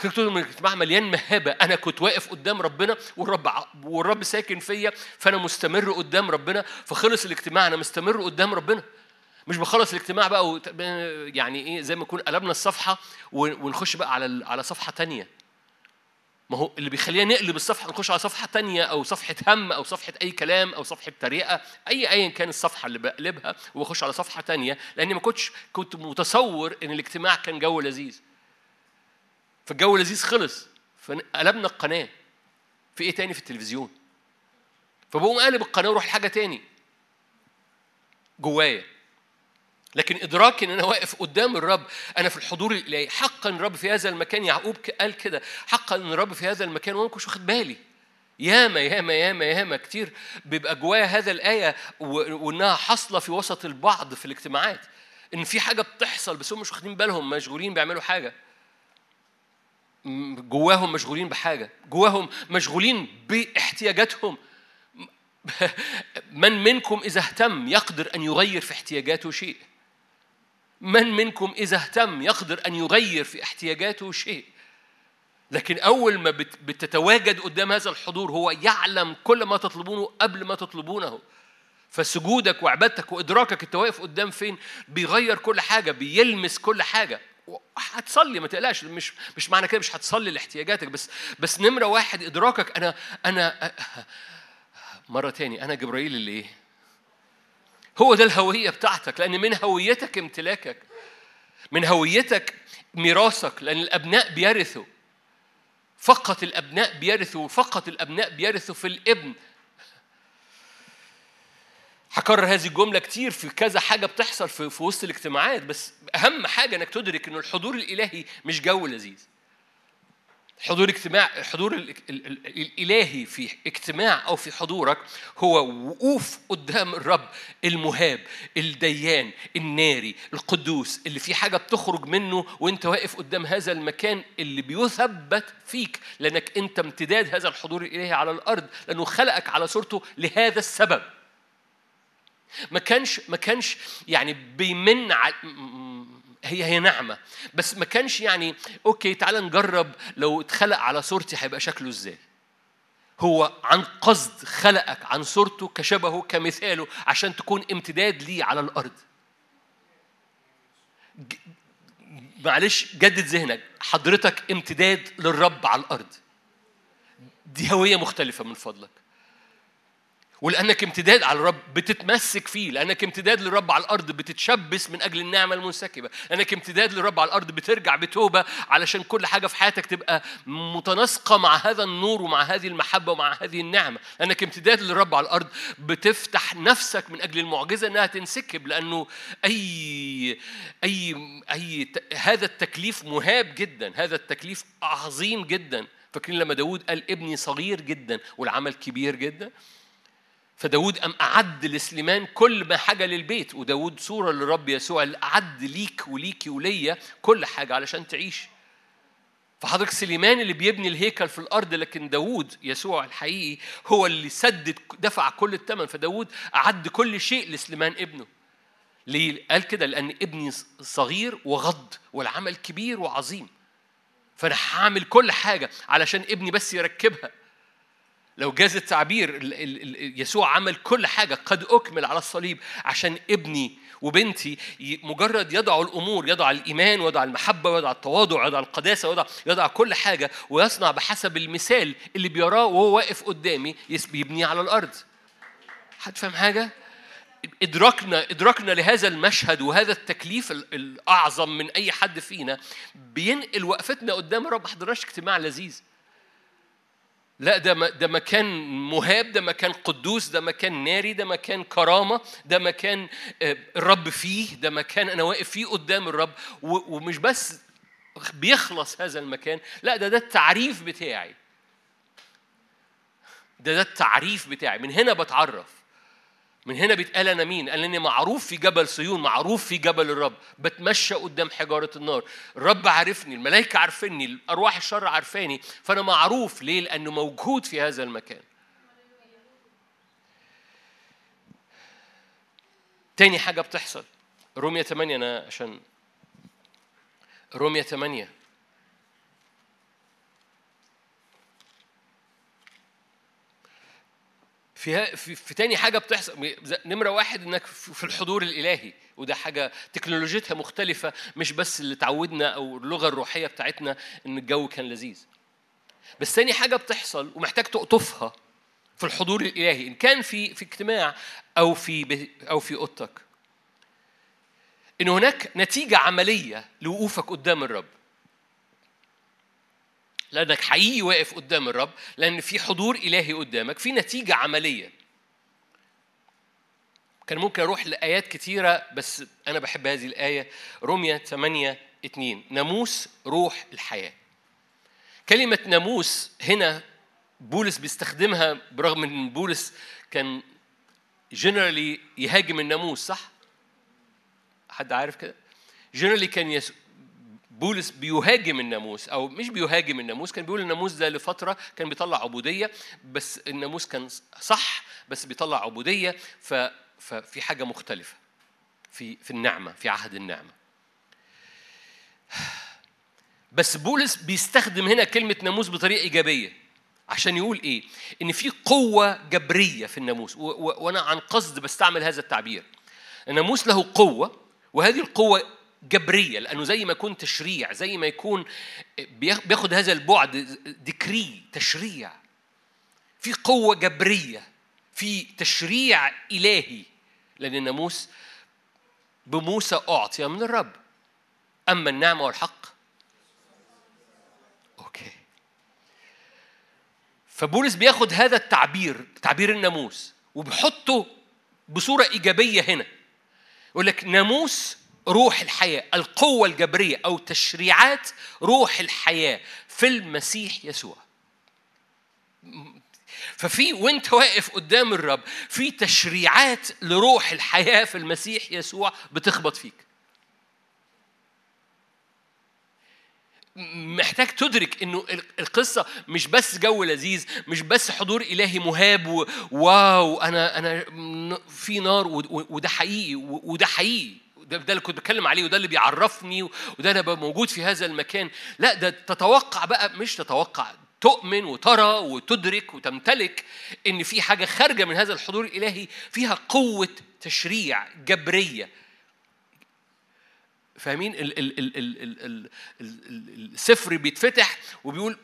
خرجت من الاجتماع مليان مهابة. أنا كنت واقف قدام ربنا والرب والرب ساكن فيا فأنا مستمر قدام ربنا. فخلص الاجتماع أنا مستمر قدام ربنا. مش بخلص الاجتماع بقى و... يعني إيه زي ما نكون قلبنا الصفحة ونخش بقى على على صفحة تانية. ما هو اللي بيخلينا نقلب الصفحة نخش على صفحة تانية أو صفحة هم أو صفحة أي كلام أو صفحة تريقه اي ايا كان الصفحة اللي بقلبها وبخش على صفحة تانية. لأني ما كنتش كنت متصور إن الاجتماع كان جو لذيذ. فالجو لذيذ خلص. فقلبنا القناة. في إيه تاني في التلفزيون؟ فبقوم قالب القناة وأروح لحاجة تاني. جوايا. لكن ادراكي إن أنا واقف قدام الرب أنا في الحضور الالهي حقا الرب في هذا المكان. يعقوب قال كده حقا الرب في هذا المكان وأنا مش واخد بالي. ياما ياما ياما ياما كتير بيبقى جوايا هذا الآية وإنها حاصلة في وسط البعض في الاجتماعات. إن في حاجة بتحصل بس هم مش واخدين بالهم مشغولين بيعملوا حاجة. جواهم مشغولين بحاجة جواهم مشغولين باحتياجاتهم. من منكم إذا اهتم يقدر أن يغير في احتياجاته شيء؟ من منكم إذا اهتم يقدر أن يغير في احتياجاته شيء؟ لكن أول ما بتتواجد قدام هذا الحضور هو يعلم كل ما تطلبونه قبل ما تطلبونه. فسجودك وعبادتك وإدراكك انت واقف قدام فين؟ بيغير كل حاجة بيلمس كل حاجة. هتصلي ما تقلقش مش مش معنى كده مش هتصلي لاحتياجاتك بس بس نمرة واحد إدراكك. أنا أنا مرة تاني أنا جبرائيل اللي إيه؟ هو ده الهوية بتاعتك لأن من هويتك امتلاكك من هويتك ميراثك لأن الأبناء بيرثوا. فقط الأبناء بيرثوا فقط الأبناء بيرثوا في الابن. هكرر هذه الجملة كتير في كذا حاجة بتحصل في, في وسط الاجتماعات بس أهم حاجة إنك تدرك إن الحضور الإلهي مش جو لذيذ. حضور اجتماع حضور ال- ال- ال- الإلهي في اجتماع أو في حضورك هو وقوف قدام الرب المهاب الديان الناري القدوس اللي في حاجة بتخرج منه وإنت واقف قدام هذا المكان اللي بيثبت فيك لأنك أنت امتداد هذا الحضور الإلهي على الأرض لأنه خلقك على صورته لهذا السبب ما كانش ما كانش يعني بيمن على هي هي نعمة. بس ما كانش يعني أوكي تعال نجرب لو اتخلق على صورتي هيبقى شكله إزاي؟ هو عن قصد خلقك عن صورته كشبهه كمثاله عشان تكون امتداد ليه على الأرض. ج- معلش جدد ذهنك. حضرتك امتداد للرب على الأرض. دي هوية مختلفة من فضلك. ولأنك امتداد على الرب بتتمسك فيه لأنك امتداد للرب على الأرض بتتشبث من أجل النعمة المنسكبة لأنك امتداد للرب على الأرض بترجع بتوبة علشان كل حاجة في حياتك تبقى متناسقة مع هذا النور ومع هذه المحبة ومع هذه النعمة لأنك امتداد للرب على الأرض بتفتح نفسك من أجل المعجزة إنها تنسكب لأنه أي أي أي ت- هذا التكليف مهاب جدا هذا التكليف عظيم جدا. فاكرين لما داود قال ابني صغير جدا والعمل كبير جدا؟ فداود قام أعد لسليمان كل ما حاجة للبيت وداود صورة للرب يسوع اللي أعد ليك وليكي وليا كل حاجة علشان تعيش. فحضرتك سليمان اللي بيبني الهيكل في الأرض لكن داود يسوع الحقيقي هو اللي سدد دفع كل الثمن فداود أعد كل شيء لسليمان ابنه. ليه؟ قال كده لأن ابني صغير وغض والعمل كبير وعظيم. فأنا هعمل كل حاجة علشان ابني بس يركبها. لو جاز التعبير ال- ال- ال- يسوع عمل كل حاجة قد أكمل على الصليب عشان ابني وبنتي مجرد يضعوا الأمور يضع الإيمان ويضع المحبة ويضع التواضع ويضع القداسة ويضع يضع كل حاجة ويصنع بحسب المثال اللي بيراه وهو واقف قدامي بيبنيه على الأرض. حد فاهم حاجة؟ إدراكنا إدراكنا لهذا المشهد وهذا التكليف ال- الأعظم من أي حد فينا بينقل وقفتنا قدام الرب ما حضرناش اجتماع لذيذ. لا ده ده مكان مهاب ده مكان قدوس ده مكان ناري ده مكان كرامة ده مكان آه، الرب فيه ده مكان أنا واقف فيه قدام الرب. ومش بس بيخلص هذا المكان لا ده ده التعريف بتاعي. ده ده التعريف بتاعي. من هنا بتعرف. من هنا بيتقال أنا مين؟ قال اني معروف في جبل صيون، معروف في جبل الرب، بتمشى قدام حجارة النار، الرب عارفني، الملائكة عارفيني، أرواح الشر عارفاني، فأنا معروف ليه؟ لأنه موجود في هذا المكان. تاني حاجة بتحصل رومية 8 أنا عشان رومية 8 في في, في تاني حاجة بتحصل. نمرة واحد إنك في الحضور الإلهي وده حاجة تكنولوجيتها مختلفة مش بس اللي تعودنا أو اللغة الروحية بتاعتنا إن الجو كان لذيذ. بس تاني حاجة بتحصل ومحتاج تقطفها في الحضور الإلهي إن كان في في اجتماع أو في أو في أوضتك إن هناك نتيجة عملية لوقوفك قدام الرب. لأنك حقيقي واقف قدام الرب لأن في حضور إلهي قدامك في نتيجة عملية. كان ممكن أروح لآيات كتيرة بس أنا بحب هذه الآية. روميا 8 2 ناموس روح الحياة. كلمة ناموس هنا بولس بيستخدمها برغم إن بولس كان جنرالي يهاجم الناموس صح؟ حد عارف كده؟ جنرالي كان. بولس بيهاجم الناموس أو مش بيهاجم الناموس كان بيقول الناموس ده لفترة كان بيطلع عبودية بس الناموس كان صح بس بيطلع عبودية. ففي حاجة مختلفة في في النعمة في عهد النعمة بس بولس بيستخدم هنا كلمة ناموس بطريقة إيجابية عشان يقول إيه إن في قوة جبرية في الناموس. وأنا عن قصد بستعمل هذا التعبير الناموس له قوة وهذه القوة جبرية لأنه زي ما يكون تشريع زي ما يكون بياخ- بياخد هذا البعد decree تشريع. في قوة جبرية في تشريع إلهي. لأن الناموس بموسى أعطي من الرب. أما النعمة والحق okay. فبولس بياخد هذا التعبير تعبير الناموس وبيحطه بصورة إيجابية هنا. يقول لك ناموس روح الحياة القوة الجبرية أو تشريعات روح الحياة في المسيح يسوع. ففي وانت واقف قدام الرب في تشريعات لروح الحياة في المسيح يسوع بتخبط فيك. محتاج تدرك إنه القصة مش بس جو لذيذ مش بس حضور إلهي مهاب واو أنا أنا في نار وده حقيقي وده حقيقي. ده, ده اللي كنت بتكلم عليه وده اللي بيعرفني وده أنا موجود في هذا المكان. لا ده تتوقع بقى مش تتوقع تؤمن وترى وتدرك وتمتلك إن في حاجة خارجة من هذا الحضور الإلهي فيها قوة تشريع جبرية. فاهمين؟ ال ال ال ال ال ال السفر بيتفتح وبيقول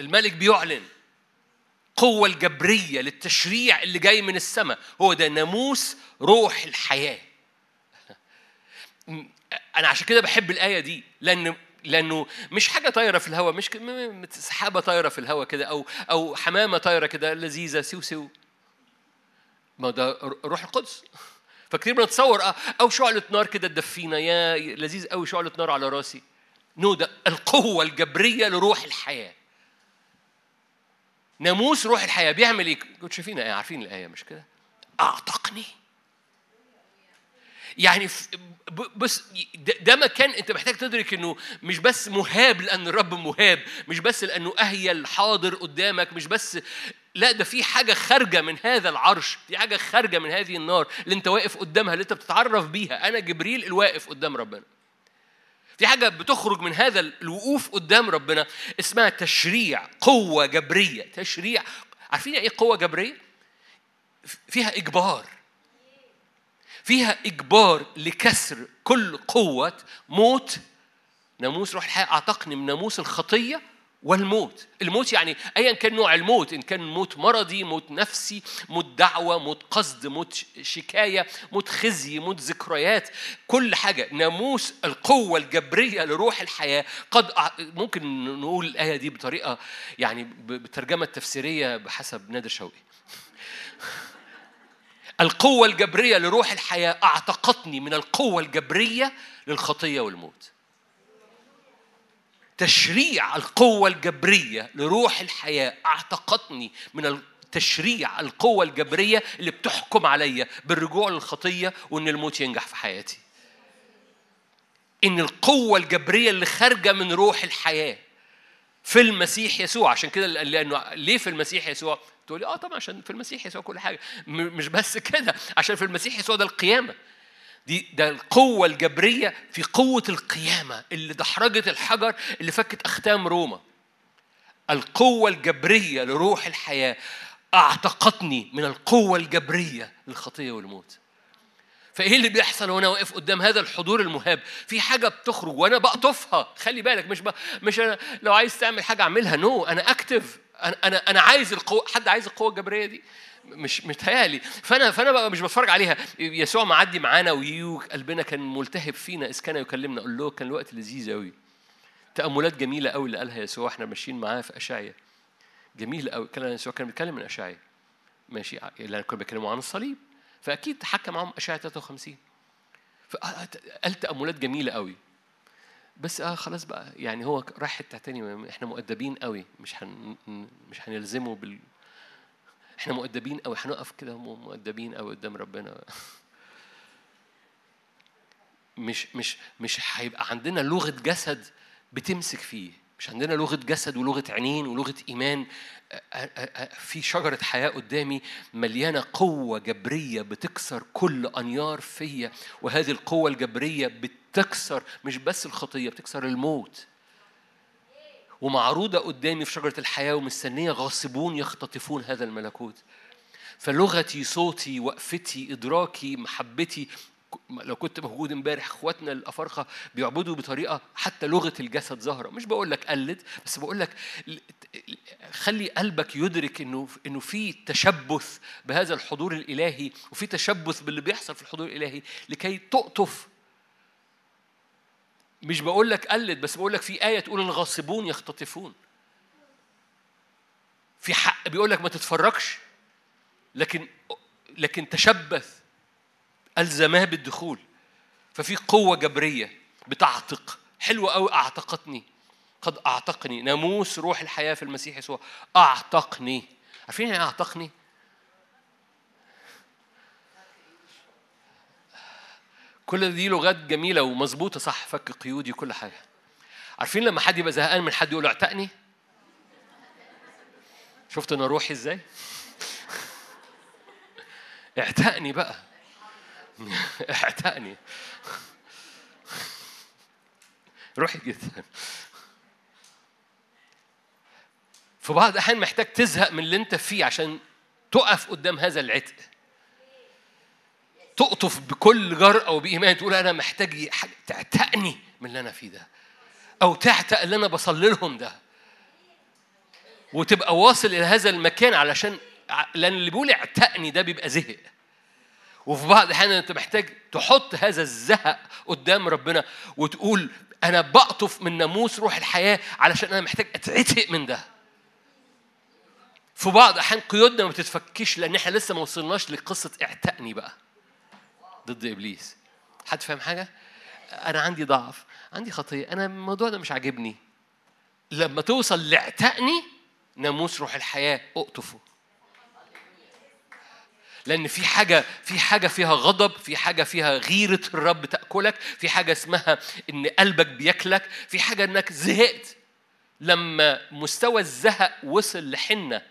الملك بيعلن قوة الجبرية للتشريع اللي جاي من السماء. هو ده ناموس روح الحياة. أنا عشان كده بحب الآية دي لأن لأنه مش حاجة طايرة في الهواء مش سحابة طايرة في الهواء كده أو أو حمامة طايرة كده لذيذة سيو سيو. ما ده روح القدس. فكتير بنتصور آه، أو شعلة نار كده تدفينا يا لذيذ قوي شعلة نار على راسي. نو ده القوة الجبرية لروح الحياة. ناموس روح الحياة. بيعمل إيه؟ كنتوا شايفين إيه عارفين الآية مش كده؟ أعتقني. يعني بس ده مكان انت محتاج تدرك انه مش بس مهاب لأن الرب مهاب مش بس لأنه اهيا الحاضر قدامك مش بس لا ده في حاجة خارجة من هذا العرش في حاجة خارجة من هذه النار اللي انت واقف قدامها اللي انت بتتعرف بيها. أنا جبريل الواقف قدام ربنا. في حاجة بتخرج من هذا الوقوف قدام ربنا اسمها تشريع قوة جبرية. تشريع عارفين إيه قوة جبرية؟ فيها إجبار. فيها إجبار لكسر كل قوة موت ناموس روح الحياة أعتقني من ناموس الخطية والموت. الموت يعني ايا كان نوع الموت إن كان موت مرضي موت نفسي موت دعوة موت قصد موت شكاية موت خزي موت ذكريات. كل حاجة ناموس القوة الجبرية لروح الحياة قد ممكن نقول الآية دي بطريقة يعني بترجمة تفسيرية بحسب نادر شوقي. القوة الجبرية لروح الحياة أعتقتني من القوة الجبرية للخطية والموت. تشريع القوة الجبرية لروح الحياة أعتقتني من تشريع القوة الجبرية اللي بتحكم عليا بالرجوع للخطية وإن الموت ينجح في حياتي. إن القوة الجبرية اللي خارجة من روح الحياة في المسيح يسوع عشان كده لأنه ليه في المسيح يسوع تقولي آه طبعا عشان في المسيح يسوع كل حاجة مش بس كده عشان في المسيح يسوع ده القيامة دي ده القوة الجبرية في قوة القيامة اللي دحرجت الحجر اللي فكت أختام روما. القوة الجبرية لروح الحياة أعتقتني من القوة الجبرية للخطية والموت. فإيه اللي بيحصل وأنا واقف قدام هذا الحضور المهاب؟ في حاجة بتخرج وأنا بقطفها. خلي بالك مش ب... مش أنا لو عايز تعمل حاجة أعملها. no no. أنا active أنا أنا أنا عايز القوة. حد عايز القوة الجبرية دي؟ مش متهيألي. فأنا فأنا بقى مش بتفرج عليها. يسوع معدي معانا ويو قلبنا كان ملتهب فينا. إذ كان يكلمنا أقول له كان الوقت لذيذ قوي تأملات جميلة قوي اللي قالها يسوع. إحنا ماشيين معاه في أشعيا. جميل قوي كان يسوع كان بيتكلم من أشعيا. ماشي. اللي كنا بيتكلموا عن الصليب. فأكيد حكى معاهم اشعيا 53 فقال تاملات جميلة قوي. بس آه خلاص بقى. يعني هو راح حتة تاني إحنا مؤدبين قوي. مش هن مش هنلزمه بال إحنا مؤدبين قوي. هنقف كده مؤدبين قوي قدام ربنا. مش مش مش هيبقى عندنا لغة جسد بتمسك فيه. مش عندنا لغة جسد ولغة عينين ولغة إيمان. في شجرة حياة قدامي مليانة قوة جبرية بتكسر كل أنيار فيا. وهذه القوة الجبرية بتكسر مش بس الخطية بتكسر الموت. ومعروضة قدامي في شجرة الحياة ومستنية غاصبون يختطفون هذا الملكوت. فلغتي صوتي وقفتي إدراكي محبتي لو كنت موجود امبارح اخواتنا الافارقة بيعبدوا بطريقة حتى لغة الجسد ظاهرة. مش بقول لك قلد بس بقول لك خلي قلبك يدرك إنه إنه في تشبث بهذا الحضور الإلهي وفي تشبث باللي بيحصل في الحضور الإلهي لكي تقطف. مش بقول لك قلد بس بقول لك في آية تقول الغاصبون يختطفون. في حق بيقول لك ما تتفرجش لكن لكن تشبث. ألزماه بالدخول. ففي قوة جبرية بتعتق. حلوة قوي أعتقتني. قد أعتقني. ناموس روح الحياة في المسيح يسوع. أعتقني. عارفين يعني أعتقني؟ كل دي لغات جميلة ومظبوطة صح. فك قيودي وكل حاجة. عارفين لما حد يبقى زهقان من حد يقول له أعتقني؟ شفت أنا روحي إزاي؟ اعتقني بقى. اعتقني روحي جدا في بعض الأحيان محتاج تزهق من اللي أنت فيه عشان تقف قدام هذا العتق. تقطف بكل جرأة وبإيمان تقول أنا محتاج تعتقني من اللي أنا فيه ده. أو تعتق اللي أنا بصلي لهم ده. وتبقى واصل إلى هذا المكان علشان لأن اللي بيقول اعتقني ده بيبقى زهق. وفي بعض الأحيان أنت محتاج تحط هذا الزهق قدام ربنا وتقول أنا بقطف من ناموس روح الحياة علشان أنا محتاج أتعتق من ده. في بعض الأحيان قيودنا ما بتتفكش لأن إحنا لسه ما وصلناش لقصة اعتقني بقى. ضد إبليس. حد فاهم حاجة؟ أنا عندي ضعف عندي خطية أنا الموضوع ده مش عاجبني. لما توصل لاعتقني ناموس روح الحياة أقطفه. لأن في حاجة في حاجة فيها غضب، في حاجة فيها غيرة الرب تأكلك، في حاجة اسمها إن قلبك بياكلك، في حاجة إنك زهقت. لما مستوى الزهق وصل لحنة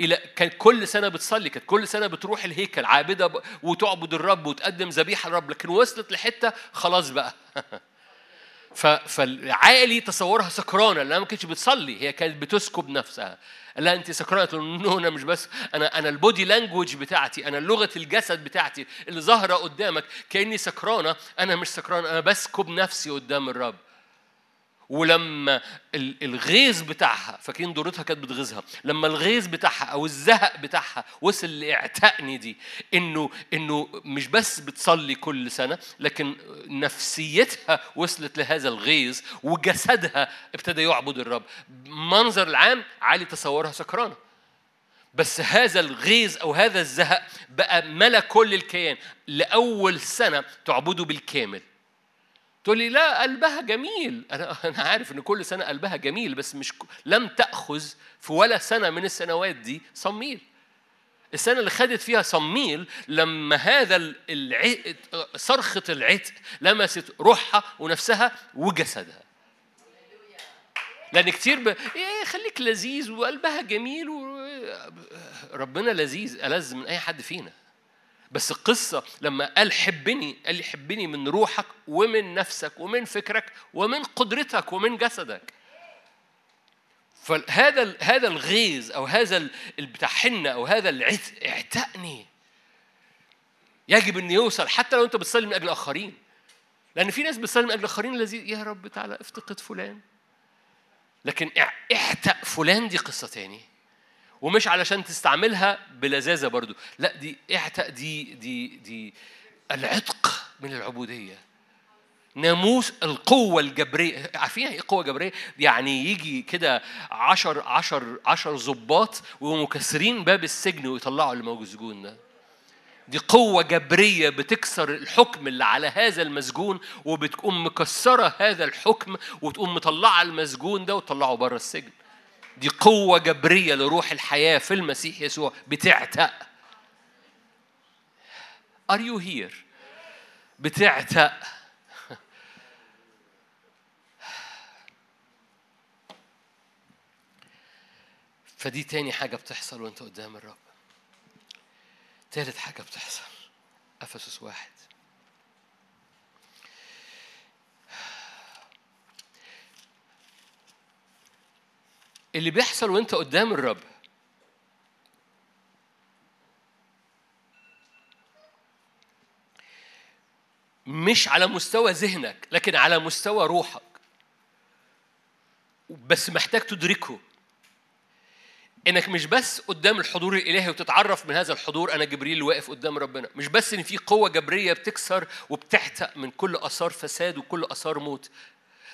إلى كانت كل سنة بتصلي، كانت كل سنة بتروح الهيكل عابدة وتعبد الرب وتقدم ذبيحة للرب، لكن وصلت لحتة خلاص بقى. فالعالي تصورها سكرانة لأنها ما كانتش بتصلي هي كانت بتسكب نفسها. لا أنت سكرانة no أنا مش بس أنا أنا ال body language بتاعتي أنا لغة الجسد بتاعتي اللي ظاهرة قدامك كأني سكرانة أنا مش سكران أنا بسكب نفسي قدام الرب. ولما الغيظ بتاعها فاكرين دورتها كانت بتغيظها لما الغيظ بتاعها أو الزهق بتاعها وصل لإعتقني دي إنه إنه مش بس بتصلي كل سنة لكن نفسيتها وصلت لهذا الغيظ وجسدها ابتدى يعبد الرب. منظر العام عالي تصورها سكرانة. بس هذا الغيظ أو هذا الزهق بقى ملا كل الكيان. لأول سنة تعبده بالكامل. تقول لي لا قلبها جميل. أنا أنا عارف إن كل سنة قلبها جميل بس مش لم تأخذ في ولا سنة من السنوات دي صميل. السنة اللي خدت فيها صميل لما هذا العتق صرخة العتق لمست روحها ونفسها وجسدها. لأن كتير ب... إيه خليك لذيذ وقلبها جميل و... ربنا لذيذ ألذ من أي حد فينا. بس القصة لما قال حبني قال لي حبني من روحك ومن نفسك ومن فكرك ومن قدرتك ومن جسدك. فهذا هذا الغيظ أو هذا بتاع حنة أو هذا العتق اعتقني. يجب أن يوصل حتى لو أنت بتصلي من أجل اخرين لأن في ناس بتصلي من أجل اخرين الذي يا رب تعالى افتقد فلان. لكن اعتق فلان دي قصة تاني. ومش علشان تستعملها بلذاذة برضو. لا دي اعتق دي دي دي العتق من العبودية. ناموس القوة الجبرية. عارفين إيه قوة جبرية؟ يعني يجي كده عشر عشر عشر ظباط ومكسرين باب السجن ويطلعوا اللي موجود ده. دي قوة جبرية بتكسر الحكم اللي على هذا المسجون وبتقوم مكسرة هذا الحكم وتقوم مطلعة المسجون ده وتطلعه بره السجن. دي قوة جبرية لروح الحياة في المسيح يسوع. بتعتق. Are you here؟ بتعتق. فدي تاني حاجة بتحصل وانت قدام الرب. تالت حاجة بتحصل. أفسس واحد. اللي بيحصل وانت قدام الرب. مش على مستوى ذهنك لكن على مستوى روحك. بس محتاج تدركه. إنك مش بس قدام الحضور الإلهي وتتعرف من هذا الحضور أنا جبريل واقف قدام ربنا. مش بس إن في قوة جبرية بتكسر وبتحتق من كل آثار فساد وكل آثار موت.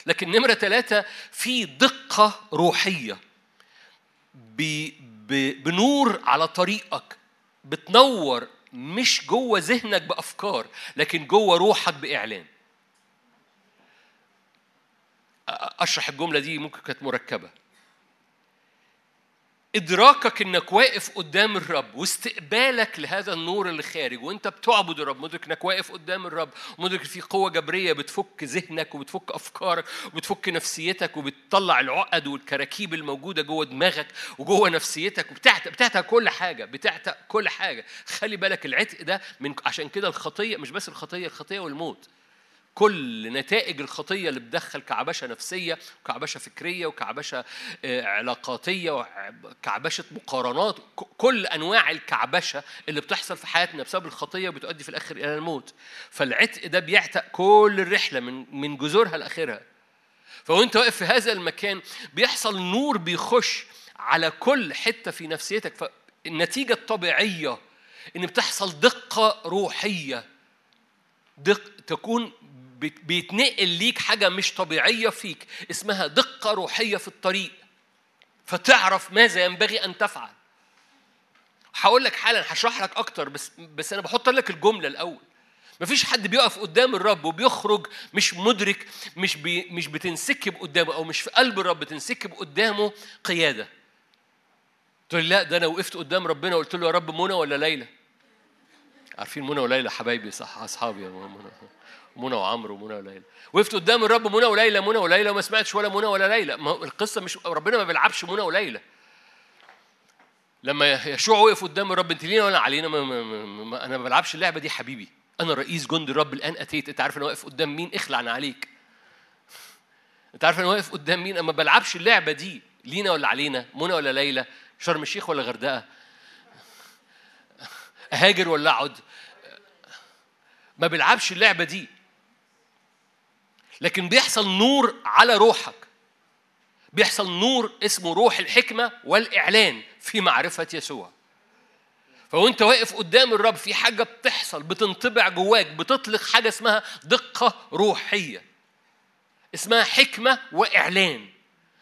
لكن نمرة ثلاثة في دقة روحية. بنور على طريقك. بتنور مش جوه ذهنك بأفكار لكن جوه روحك بإعلان. أشرح الجملة دي ممكن كانت مركبة. إدراكك إنك واقف قدام الرب واستقبالك لهذا النور اللي خارج وإنت بتعبد الرب مدرك إنك واقف قدام الرب مدرك في قوة جبرية بتفك ذهنك وبتفك أفكارك وبتفك نفسيتك وبتطلع العقد والكراكيب الموجودة جوه دماغك وجوه نفسيتك وبتعتق بتعتق كل حاجة بتعتق كل حاجة. خلي بالك العتق ده من عشان كده الخطية مش بس الخطية الخطية والموت. كل نتائج الخطية اللي بتدخل كعبشه نفسية وكعبشه فكرية وكعبشه آه، علاقاتية وكعبشه مقارنات كل أنواع الكعبشه اللي بتحصل في حياتنا بسبب الخطية بتؤدي في الآخر إلى الموت. فالعتق ده بيعتق كل الرحلة من من جذورها لآخرها. فوانت واقف في هذا المكان بيحصل نور بيخش على كل حتة في نفسيتك. فالنتيجة الطبيعية إن بتحصل دقة روحية دق تكون بيتنقل ليك حاجة مش طبيعية فيك اسمها دقة روحية في الطريق فتعرف ماذا ينبغي أن تفعل هقول لك حالا هشرح لك أكتر بس بس أنا بحط لك الجملة الأول مفيش حد بيقف قدام الرب وبيخرج مش مدرك مش بي مش بتنسكب قدامه أو مش في قلب الرب بتنسكب قدامه قيادة. تقول لا ده أنا وقفت قدام ربنا وقلت له يا رب منى ولا ليلى؟ عارفين منى وليلى حبايبي صح أصحابي يا منى منى وعمرو ومنى وليلى. وقفت قدام الرب منى وليلى منى وليلى وما سمعتش ولا منى ولا ليلى. ما القصة مش ربنا ما بيلعبش منى وليلى. لما يشوع وقف قدام الرب انت لينا ولا علينا؟ ما ما ما أنا ما بلعبش اللعبة دي حبيبي. أنا رئيس جند الرب الآن أتيت. أنت عارف أنا واقف قدام مين؟ اخلع عليك. أنت عارف أنا واقف قدام مين؟ أنا ما بلعبش اللعبة دي. لينا ولا علينا؟ منى ولا ليلى؟ شرم الشيخ ولا غردقة؟ أهاجر ولا اقعد ما بيلعبش اللعبة دي. لكن بيحصل نور على روحك. بيحصل نور اسمه روح الحكمة والإعلان في معرفة يسوع. فوأنت واقف قدام الرب في حاجة بتحصل بتنطبع جواك بتطلق حاجة اسمها دقة روحية. اسمها حكمة وإعلان.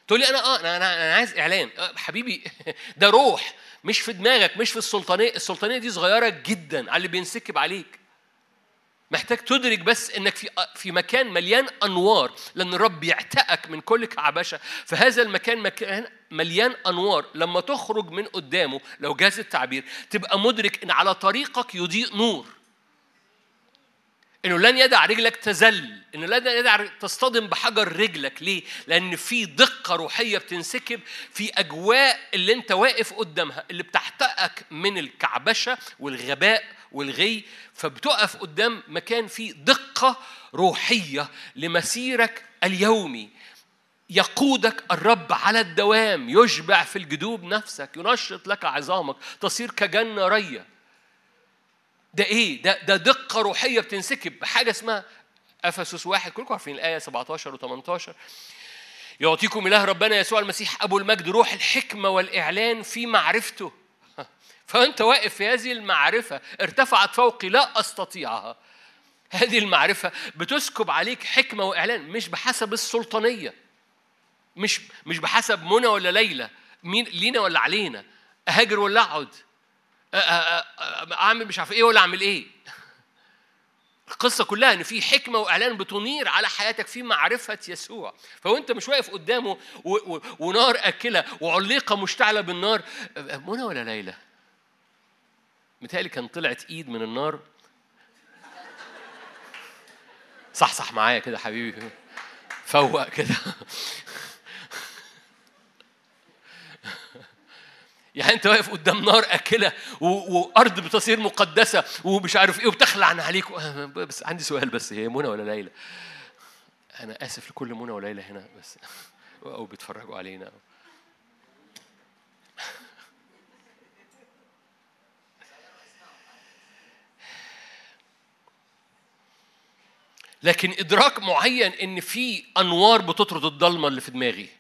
تقول لي أنا آه أنا أنا عايز إعلان. آه حبيبي ده روح مش في دماغك مش في السلطانية. السلطانية دي صغيرة جدا على اللي بينسكب عليك. محتاج تدرك بس إنك في في مكان مليان أنوار لأن الرب يعتقك من كل كعبشة. فهذا المكان مكان مليان أنوار. لما تخرج من قدامه لو جاز التعبير تبقى مدرك إن على طريقك يضيء نور. إنه لن يدع رجلك تزل إنه لن يدع تصطدم بحجر رجلك. ليه؟ لأن في دقة روحية بتنسكب في أجواء اللي أنت واقف قدامها اللي بتحتقك من الكعبشة والغباء والغي. فبتقف قدام مكان فيه دقة روحية لمسيرك اليومي. يقودك الرب على الدوام يشبع في الجدوب نفسك ينشط لك عظامك تصير كجنة رية. ده إيه؟ ده ده دقة روحية بتنسكب. بحاجة اسمها أفسس واحد. كلكم عارفين الآية 17 و18 يعطيكم إله ربنا يسوع المسيح أبو المجد روح الحكمة والإعلان في معرفته. فأنت واقف في هذه المعرفة ارتفعت فوقي لا أستطيعها. هذه المعرفة بتسكب عليك حكمة وإعلان مش بحسب السلطانية. مش مش بحسب منى ولا ليلى. مين لينا ولا علينا. أهاجر ولا أقعد. أعمل مش عارف إيه ولا أعمل إيه. القصة كلها إن في حكمة وإعلان بتنير على حياتك في معرفة يسوع. فوأنت مش واقف قدامه ونار أكلة وعليقة مشتعلة بالنار. منى ولا ليلى؟ متهيألي كان طلعت إيد من النار. صح صح معايا كده حبيبي. فوق كده. يعني انت واقف قدام نار اكله وارض بتصير مقدسه ومش عارف إيه وبتخلع عليك. بس عندي سؤال بس هي منى ولا ليلى؟ أنا اسف لكل منى وليلى هنا بس. أو بيتفرجوا علينا. لكن ادراك معين ان في انوار بتطرد الضلمه اللي في دماغي.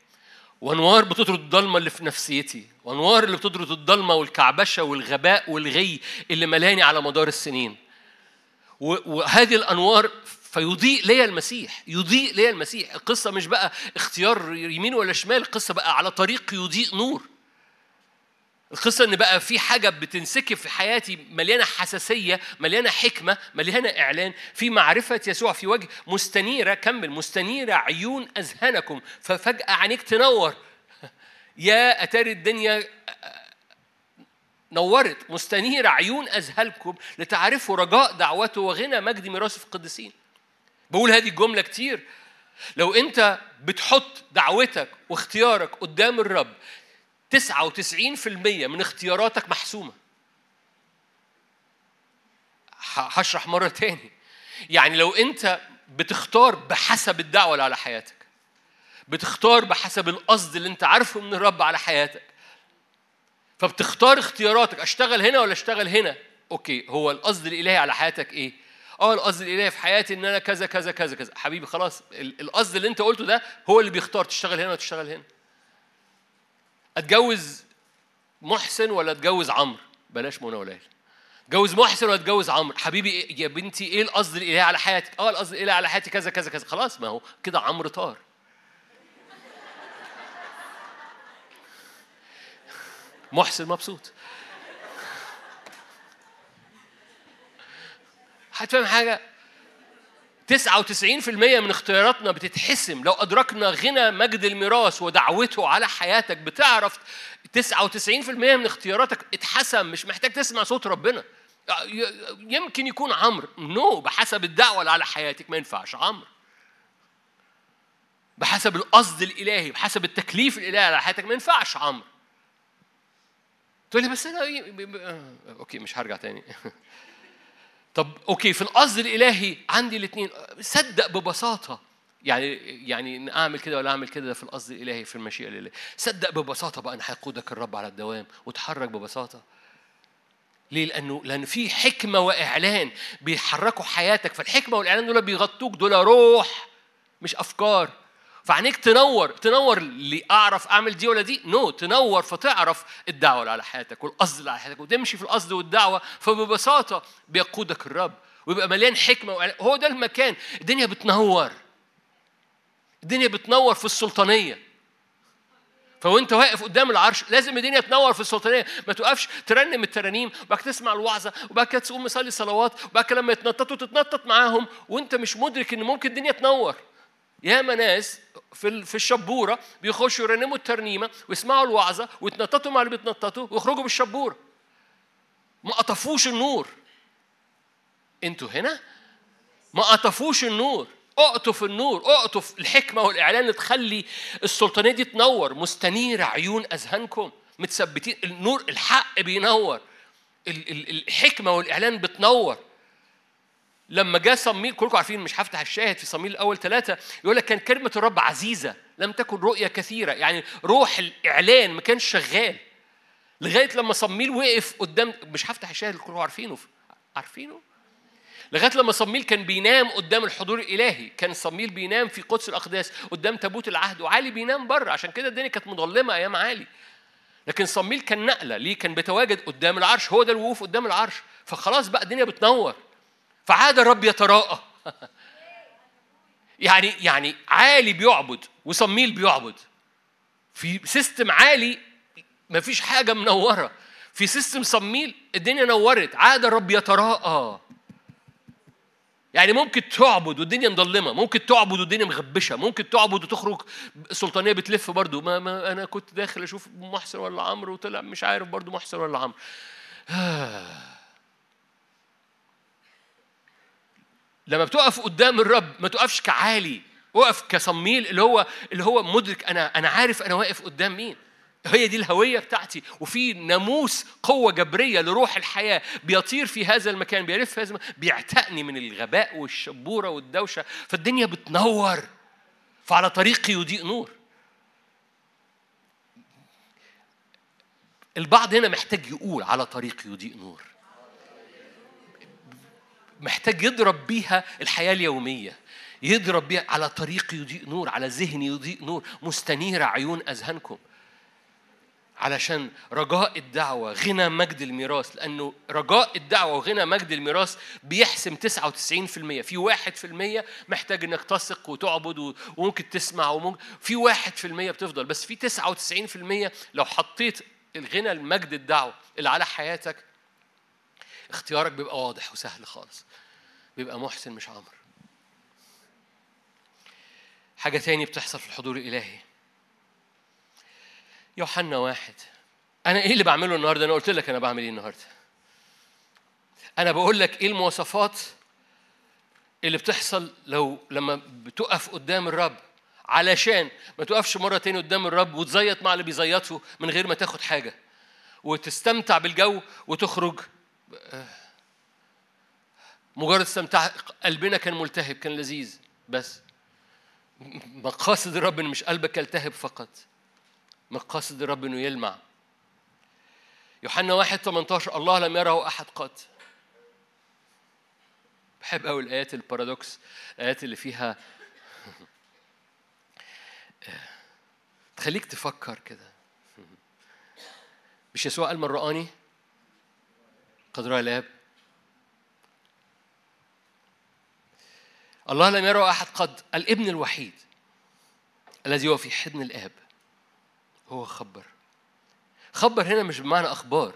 وانوار بتطرد الضلمة اللي في نفسيتي وانوار اللي بتطرد الضلمة والكعبشة والغباء والغي اللي ملاني على مدار السنين. وهذه الأنوار فيضيء لي المسيح يضيء لي المسيح. القصة مش بقى اختيار يمين ولا شمال القصة بقى على طريق يضيء نور. القصة إن بقى في حاجة بتنسكب في حياتي مليانة حساسية مليانة حكمة مليانة إعلان في معرفة يسوع في وجه مستنيرة كمل مستنيرة عيون أذهانكم. ففجأة عينيك تنور. يا أتاري الدنيا نورت. مستنيرة عيون أذهانكم لتعرفوا رجاء دعوته وغنى مجد ميراثه في القديسين. بقول هذه الجملة كتير. لو أنت بتحط دعوتك واختيارك قدام الرب 99% من اختياراتك محسومة. هشرح مرة تاني. يعني لو أنت بتختار بحسب الدعوة اللي على حياتك بتختار بحسب القصد اللي أنت عارفه من الرب على حياتك فبتختار اختياراتك أشتغل هنا ولا أشتغل هنا؟ أوكي هو القصد الإلهي على حياتك إيه؟ آه القصد الإلهي في حياتي إن أنا كذا كذا كذا كذا. حبيبي خلاص القصد اللي انت قلته ده هو اللي بيختار تشتغل هنا ولا تشتغل هنا. أتجوز محسن ولا أتجوز عمرو؟ بلاش منى ولا أتجوز محسن ولا أتجوز عمرو؟ حبيبي يا بنتي إيه القصد الالهي على حياتك؟ آه القصد الالهي على حياتي كذا كذا كذا. خلاص ما هو كده عمرو طار. محسن مبسوط. هتفهم حاجة؟ 99% من اختياراتنا بتتحسم. لو أدركنا غنى مجد الميراث ودعوته على حياتك بتعرف 99% من اختياراتك اتحسم. مش محتاج تسمع صوت ربنا. يمكن يكون عمرو. نو no. بحسب الدعوة اللي على حياتك ما ينفعش عمرو. بحسب القصد الإلهي بحسب التكليف الإلهي على حياتك ما ينفعش عمرو. تقول لي بس أنا okay مش هرجع تاني. طب okay في القصد الإلهي عندي الاثنين صدق ببساطة. يعني يعني أعمل كده ولا أعمل كده في القصد الإلهي في المشيئة الإلهية. صدق ببساطة بقى ان هيقودك الرب على الدوام وتحرك ببساطة. ليه؟ لأنه لأن في حكمة وإعلان بيحركوا حياتك، فالحكمة والإعلان دول بيغطوك دول روح مش أفكار. فعينيك تنور تنور اللي أعرف أعمل دي ولا دي؟ نو no. تنور فتعرف الدعوة اللي على حياتك والقصد اللي على حياتك وتمشي في القصد والدعوة فببساطة بيقودك الرب ويبقى مليان حكمة هو ده المكان. الدنيا بتنور. الدنيا بتنور في السلطانية. فوأنت واقف قدام العرش لازم الدنيا تنور في السلطانية. ما توقفش ترنم الترانيم وبعد تسمع الوعظة وبعد كده تقوم مصلي صلوات وبعد لما يتنططوا تتنطط معاهم وأنت مش مدرك إن ممكن الدنيا تنور. ياما ناس في في الشبورة بيخشوا يرنموا الترنيمة ويسمعوا الوعظة ويتنططوا مع اللي بيتنططوا ويخرجوا بالشبورة. ما قطفوش النور. أنتوا هنا؟ ما قطفوش النور. اقطف النور اقطف الحكمة والإعلان اللي تخلي السلطانية دي تنور. مستنيره عيون أذهانكم. متثبتين. النور الحق بينور. الحكمة والإعلان بتنور. لما جاء صميل كلكم عارفين مش هفتح الشاهد في صميل الأول ثلاثة يقول لك كان كلمة الرب عزيزة لم تكن رؤية كثيرة يعني روح الإعلان ما كانش شغال. لغاية لما صميل وقف قدام مش هفتح الشاهد كلكم عارفينه عارفينه؟ لغاية لما صميل كان بينام قدام الحضور الإلهي كان صميل بينام في قدس الأقداس قدام تابوت العهد وعلي بينام بره عشان كده الدنيا كانت مظلمة أيام علي. لكن صميل كان نقلة ليه؟ كان بيتواجد قدام العرش هو ده الوقوف قدام العرش فخلاص بقى الدنيا بتنور. فعاد الرب يتراءى. يعني يعني عالي بيعبد وصموئيل بيعبد. في system عالي ما فيش حاجة منورة. في system صموئيل الدنيا نورت. عاد الرب يتراءى. يعني ممكن تعبد والدنيا مظلمة ممكن تعبد والدنيا مغبشة ممكن تعبد وتخرج. السلطانية بتلف برضو. ما, ما أنا كنت داخل أشوف محسن ولا عمرو وطلع مش عارف برضو محسن ولا عمرو. لما بتقف قدام الرب ما تقفش كعالي وقف كصميل اللي هو اللي هو مدرك أنا أنا عارف أنا واقف قدام مين. هي دي الهوية بتاعتي. وفي ناموس قوة جبرية لروح الحياة بيطير في هذا المكان بيلف في هذا المكان بيعتقني من الغباء والشبورة والدوشة. فالدنيا بتنور. فعلى طريقي يضيء نور. البعض هنا محتاج يقول على طريقي يضيء نور. محتاج يضرب بيها الحياة اليومية. يضرب بيها على طريق يضيء نور على ذهن يضيء نور. مستنيرة عيون أذهانكم. علشان رجاء الدعوة غنى مجد الميراث لأنه رجاء الدعوة وغنى مجد الميراث بيحسم 99% في 1% محتاج إنك تثق وتعبد وممكن تسمع وممكن في 1% بتفضل. بس في 99% لو حطيت الغنى المجد الدعوة اللي على حياتك اختيارك بيبقى واضح وسهل خالص. بيبقى محسن مش عمر حاجة تاني بتحصل في الحضور الإلهي. يوحنا واحد. أنا إيه اللي بعمله النهاردة؟ أنا قلت لك أنا بعمل إيه النهاردة. أنا بقول لك إيه المواصفات اللي بتحصل لو لما بتقف قدام الرب علشان ما تقفش مرة تاني قدام الرب وتزيط مع اللي بيزيطه من غير ما تاخد حاجة. وتستمتع بالجو وتخرج مجرد استمتاع قلبنا كان ملتهب كان لذيذ بس مقاصد الرب ان مش قلبك يلتهب فقط مقاصد الرب إنه يلمع. يوحنا 1 18 الله لم يره أحد قط. بحب قوي الآيات البارادوكس الآيات اللي فيها تخليك تفكر كده. مش يسوع قال من رآني؟ قد رأى الآب الله لم يره أحد قد الابن الوحيد الذي هو في حضن الآب. هو خبر. خبر هنا مش بمعنى أخبار.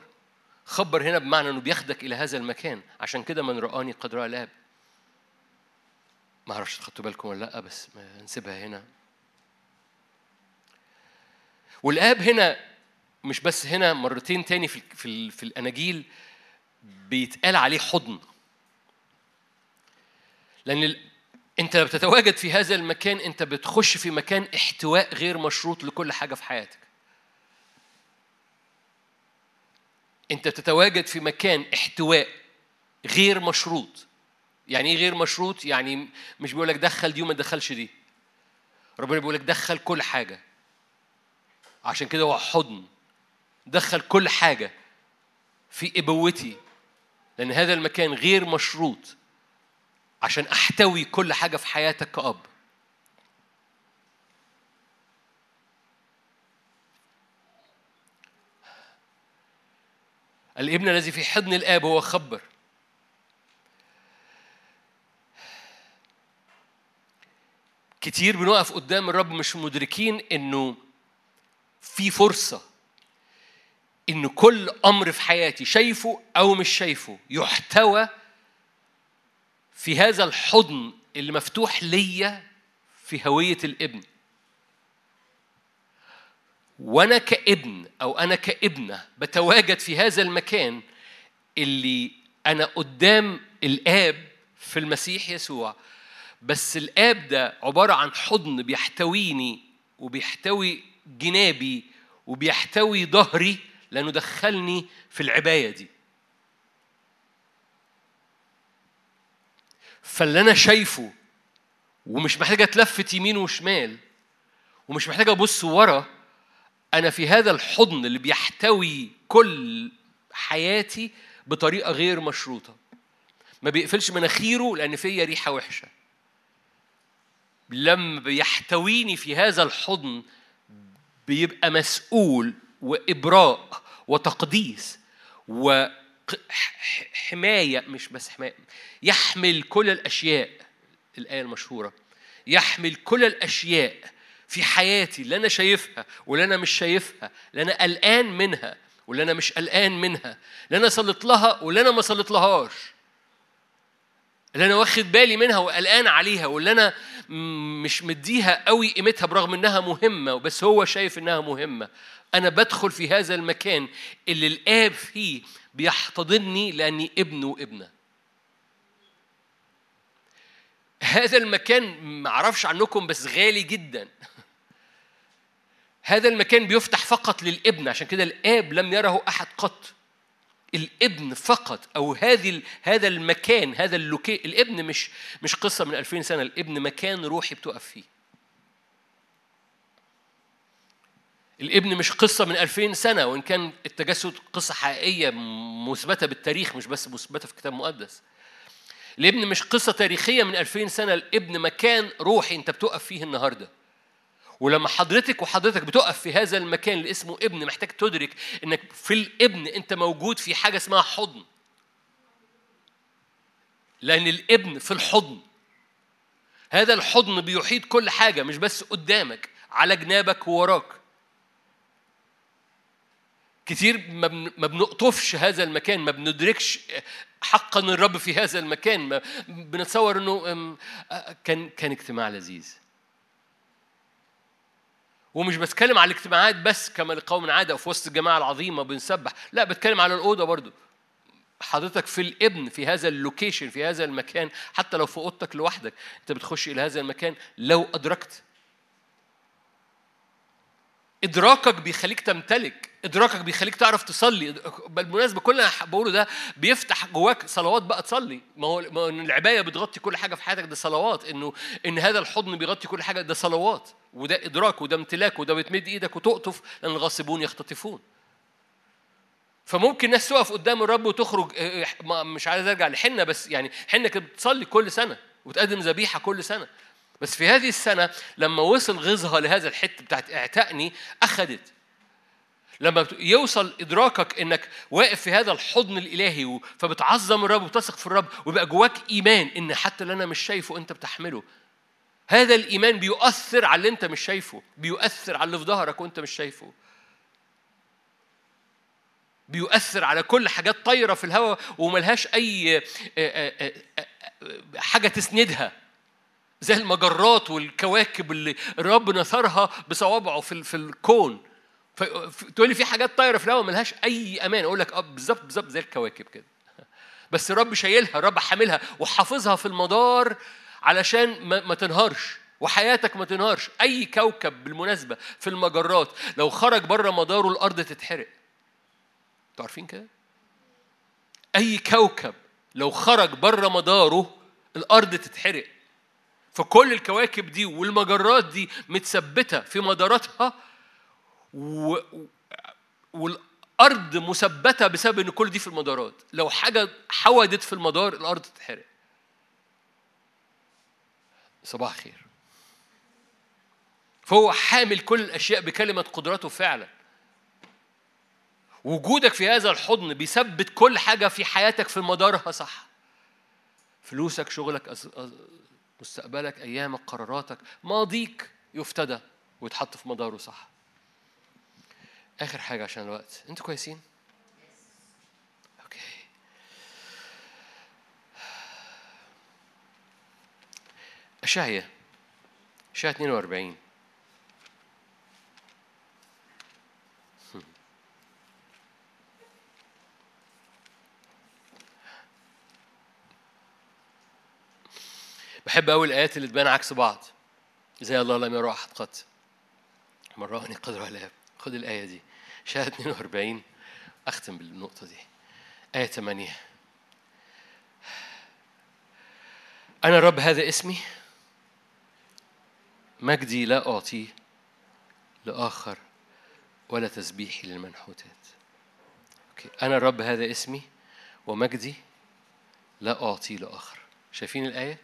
خبر هنا بمعنى أنه بياخدك إلى هذا المكان. عشان كده من رآني قد رأى الآب ما أعرفش خدتوا بالكم ولا لأ بس نسيبها هنا. والآب هنا مش بس هنا مرتين تاني في في, في الأناجيل بيتقال عليه حضن. لأن أنت لما بتتواجد في هذا المكان أنت بتخش في مكان احتواء غير مشروط لكل حاجة في حياتك. أنت بتتواجد في مكان احتواء غير مشروط. يعني إيه غير مشروط؟ يعني مش بيقول لك دخل دي وما تدخلش دي. ربنا بيقول لك دخل كل حاجة. عشان كده هو حضن. دخل كل حاجة في إبوتي. لأن هذا المكان غير مشروط عشان أحتوي كل حاجة في حياتك كأب. الابن الذي في حضن الآب هو خبر. كتير بنقف قدام الرب مش مدركين إنه في فرصة. إن كل أمر في حياتي شايفه أو مش شايفه يحتوى في هذا الحضن اللي مفتوح ليا في هوية الابن. وأنا كابن أو أنا كابنة بتواجد في هذا المكان اللي أنا قدام الآب في المسيح يسوع. بس الآب ده عبارة عن حضن بيحتويني وبيحتوي جنابي وبيحتوي ظهري لأنه دخلني في العباية دي. فاللي أنا شايفه ومش محتاج أتلفت يمين وشمال ومش محتاج أبص ورا أنا في هذا الحضن اللي بيحتوي كل حياتي بطريقة غير مشروطة. ما بيقفلش مناخيره لأن فيا ريحة وحشة. لما بيحتويني في هذا الحضن بيبقى مسؤول وإبراء وتقديس وحماية مش بس حماية يحمل كل الأشياء الآية المشهورة يحمل كل الأشياء في حياتي اللي أنا شايفها واللي أنا مش شايفها اللي أنا قلقان منها واللي أنا مش قلقان منها اللي أنا صليت لها واللي أنا ما صليت لهاش. اللي أنا واخد بالي منها وقلقان عليها واللي أنا مش مديها قوي قيمتها برغم إنها مهمة بس هو شايف إنها مهمة. أنا بدخل في هذا المكان اللي الآب فيه بيحتضنني لأني ابن وابنة. هذا المكان معرفش عنكم بس غالي جدا. هذا المكان بيفتح فقط للابن عشان كده الآب لم يره أحد قط. الابن فقط أو هذه هذا المكان هذا اللوكي الابن مش مش قصة من 2000 سنة الابن مكان روحي بتقف فيه الابن مش قصة من 2000 سنة وإن كان التجسد قصة حقيقية مثبتة بالتاريخ مش بس مثبتة في كتاب مقدس. الابن مش قصة تاريخية من 2000 سنة، الابن مكان روحي أنت بتقف فيه النهاردة. ولما حضرتك وحضرتك بتقف في هذا المكان اللي اسمه ابن محتاج تدرك إنك في الابن أنت موجود في حاجة اسمها حضن. لأن الابن في الحضن. هذا الحضن بيحيط كل حاجة مش بس قدامك على جنابك ووراك. كتير ما بنقطفش هذا المكان ما بندركش حقا الرب في هذا المكان. بنتصور إنه كان كان اجتماع لذيذ. ومش بتكلم على الاجتماعات بس كما لقوم عادة في وسط الجماعة العظيمة بنسبح. لا بتكلم على الأوضة برضو. حضرتك في الابن في هذا اللوكيشن في هذا المكان حتى لو في أوضتك لوحدك أنت بتخش إلى هذا المكان لو أدركت. إدراكك بيخليك تمتلك إدراكك بيخليك تعرف تصلي. بالمناسبة كل اللي بقوله ده بيفتح جواك صلوات بقى تصلي. ما هو العباية بتغطي كل حاجة في حياتك ده صلوات. إنه إن هذا الحضن بيغطي كل حاجة ده صلوات. وده إدراك وده امتلاك وده بتمد إيدك وتقطف لأن الغاصبون يختطفون. فممكن ناس تقف قدام الرب وتخرج آه، آه، مش عايز أرجع لحنة بس يعني حنة كانت بتصلي كل سنة وتقدم ذبيحة كل سنة. بس في هذه السنة لما وصل غيظها لهذا الحتة بتاعت اعتقني أخذت. لما يوصل إدراكك إنك واقف في هذا الحضن الإلهي فبتعظم الرب وتثق في الرب ويبقى جواك إيمان إن حتى اللي أنا مش شايفه أنت بتحمله. هذا الإيمان بيؤثر على اللي أنت مش شايفه بيؤثر على اللي في ظهرك وأنت مش شايفه. بيؤثر على كل حاجات طايرة في الهواء وملهاش أي حاجة تسندها. زي المجرات والكواكب اللي الرب نثرها بصوابعه في الكون. تقول لي في حاجات طايرة في الهواء ملهاش أي أمان. أقول لك آه بالظبط بالظبط زي الكواكب كده. بس الرب شايلها الرب حاملها وحافظها في المدار علشان ما تنهارش وحياتك ما تنهارش. أي كوكب بالمناسبة في المجرات لو خرج بره مداره الأرض تتحرق. أنتوا عارفين كده؟ أي كوكب لو خرج بره مداره الأرض تتحرق. فكل الكواكب دي والمجرات دي متثبتة في مداراتها و... والأرض مثبتة بسبب إن كل دي في المدارات. لو حاجة حودت في المدار الأرض تتحرق. صباح خير فهو حامل كل الأشياء بكلمة قدرته فعلا. وجودك في هذا الحضن بيثبت كل حاجة في حياتك في مدارها صح. فلوسك شغلك مستقبلك أيامك قراراتك ماضيك يفتدى ويتحط في مداره صح. آخر حاجة عشان الوقت. أنتوا كويسين؟ أوكي أشعيا أشعيا 42 بحب قوي الآيات اللي تبان عكس بعض. زي الله لم يرى أحد قط. مراني قدر على خد الآية دي. شاهد 42 أختم بالنقطة دي. آية 8 أنا رب هذا اسمي. مجدي لا اعطيه لآخر ولا تسبيحي للمنحوتات. أنا الرب هذا اسمي ومجدي لا اعطيه لآخر. شايفين الآية؟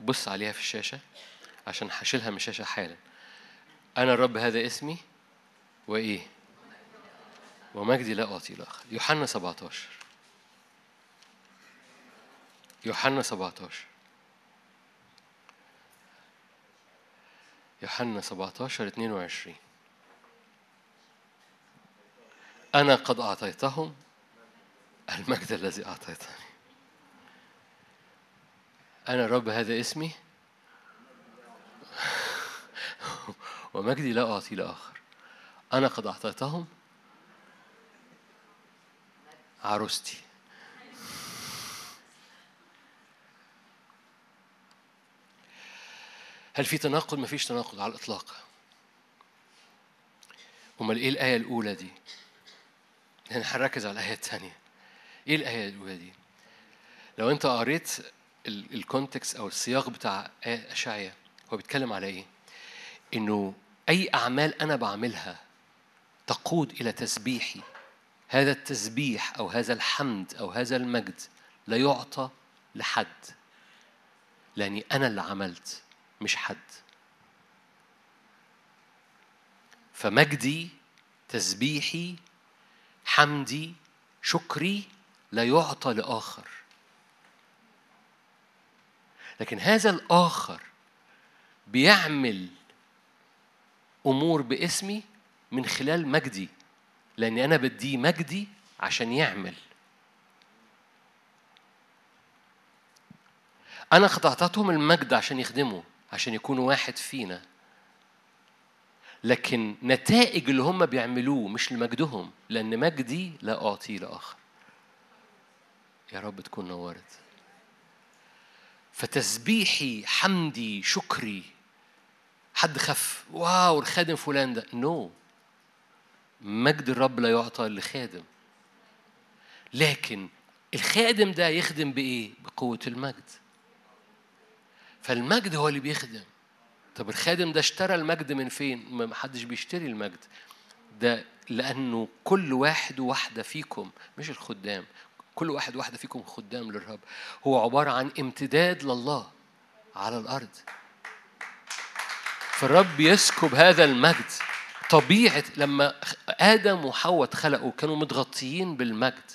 بص عليها في الشاشة عشان هشيلها من الشاشة حالا. أنا الرب هذا اسمي وإيه؟ ومجدي لا أعطي الآخر يوحنا 17 يوحنا 17 يوحنا 17 22 أنا قد أعطيتهم المجد الذي أعطيتني. أنا الرب هذا اسمي. ومجدي لا أعطي لآخر أنا قد أعطيتهم عروستي هل في تناقض؟ مفيش تناقض على الإطلاق أمال إيه الآية الأولى دي؟ لأن هنركز على الآية الثانية إيه الآية الأولى دي؟ لو أنت قريت الكونتكست أو السياق بتاع أشعيا هو بيتكلم على إيه؟ إنه أي أعمال أنا بعملها تقود إلى تسبيحي. هذا التسبيح أو هذا الحمد أو هذا المجد لا يعطى لحد. لأني أنا اللي عملت مش حد. فمجدي تسبيحي حمدي شكري لا يعطى لآخر. لكن هذا الآخر بيعمل أمور باسمي من خلال مجدي لأن أنا بديه مجدي عشان يعمل. أنا أعطيتهم المجد عشان يخدموا عشان يكونوا واحد فينا. لكن نتائج اللي هم بيعملوه مش لمجدهم لأن مجدي لا أعطيه لآخر. يا رب تكون نورت. فتسبيحي حمدي شكري. حد خف واو الخادم فلان ده. نو no. مجد الرب لا يعطى لخادم. لكن الخادم ده يخدم بإيه؟ بقوة المجد. فالمجد هو اللي بيخدم. طب الخادم ده اشترى المجد من فين؟ ما حدش بيشتري المجد. ده لأنه كل واحد وواحدة فيكم مش الخدام كل واحد واحدة فيكم خدام للرب. هو عبارة عن امتداد لله على الأرض. فالرب يسكب هذا المجد. طبيعة لما آدم وحواء اتخلقوا كانوا متغطيين بالمجد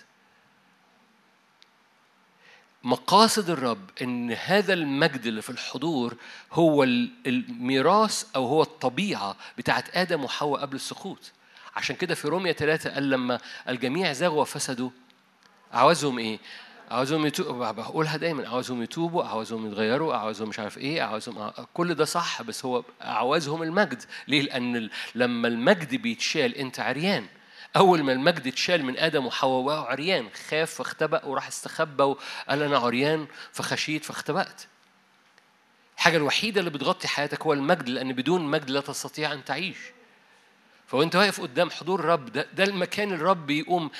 مقاصد الرب إن هذا المجد اللي في الحضور هو الميراث أو هو الطبيعة بتاعت آدم وحواء قبل السقوط عشان كده في روميا ثلاثة قال لما الجميع زاغوا وفسدوا عاوزهم إيه؟ عاوزهم يتوبوا بقولها دايما عاوزهم يتوبوا عاوزهم يتغيروا عاوزهم مش عارف إيه عاوزهم كل ده صح بس هو عاوزهم المجد. ليه؟ لأن لما المجد بيتشال أنت عريان. أول ما المجد اتشال من آدم وحواء عريان. خاف فاختبأ وراح استخبى وقال أنا عريان فخشيت فاختبأت. الحاجة الوحيدة اللي بتغطي حياتك هو المجد لأن بدون مجد لا تستطيع أن تعيش. فوانت واقف قدام حضور الرب ده, ده المكان الرب يقوم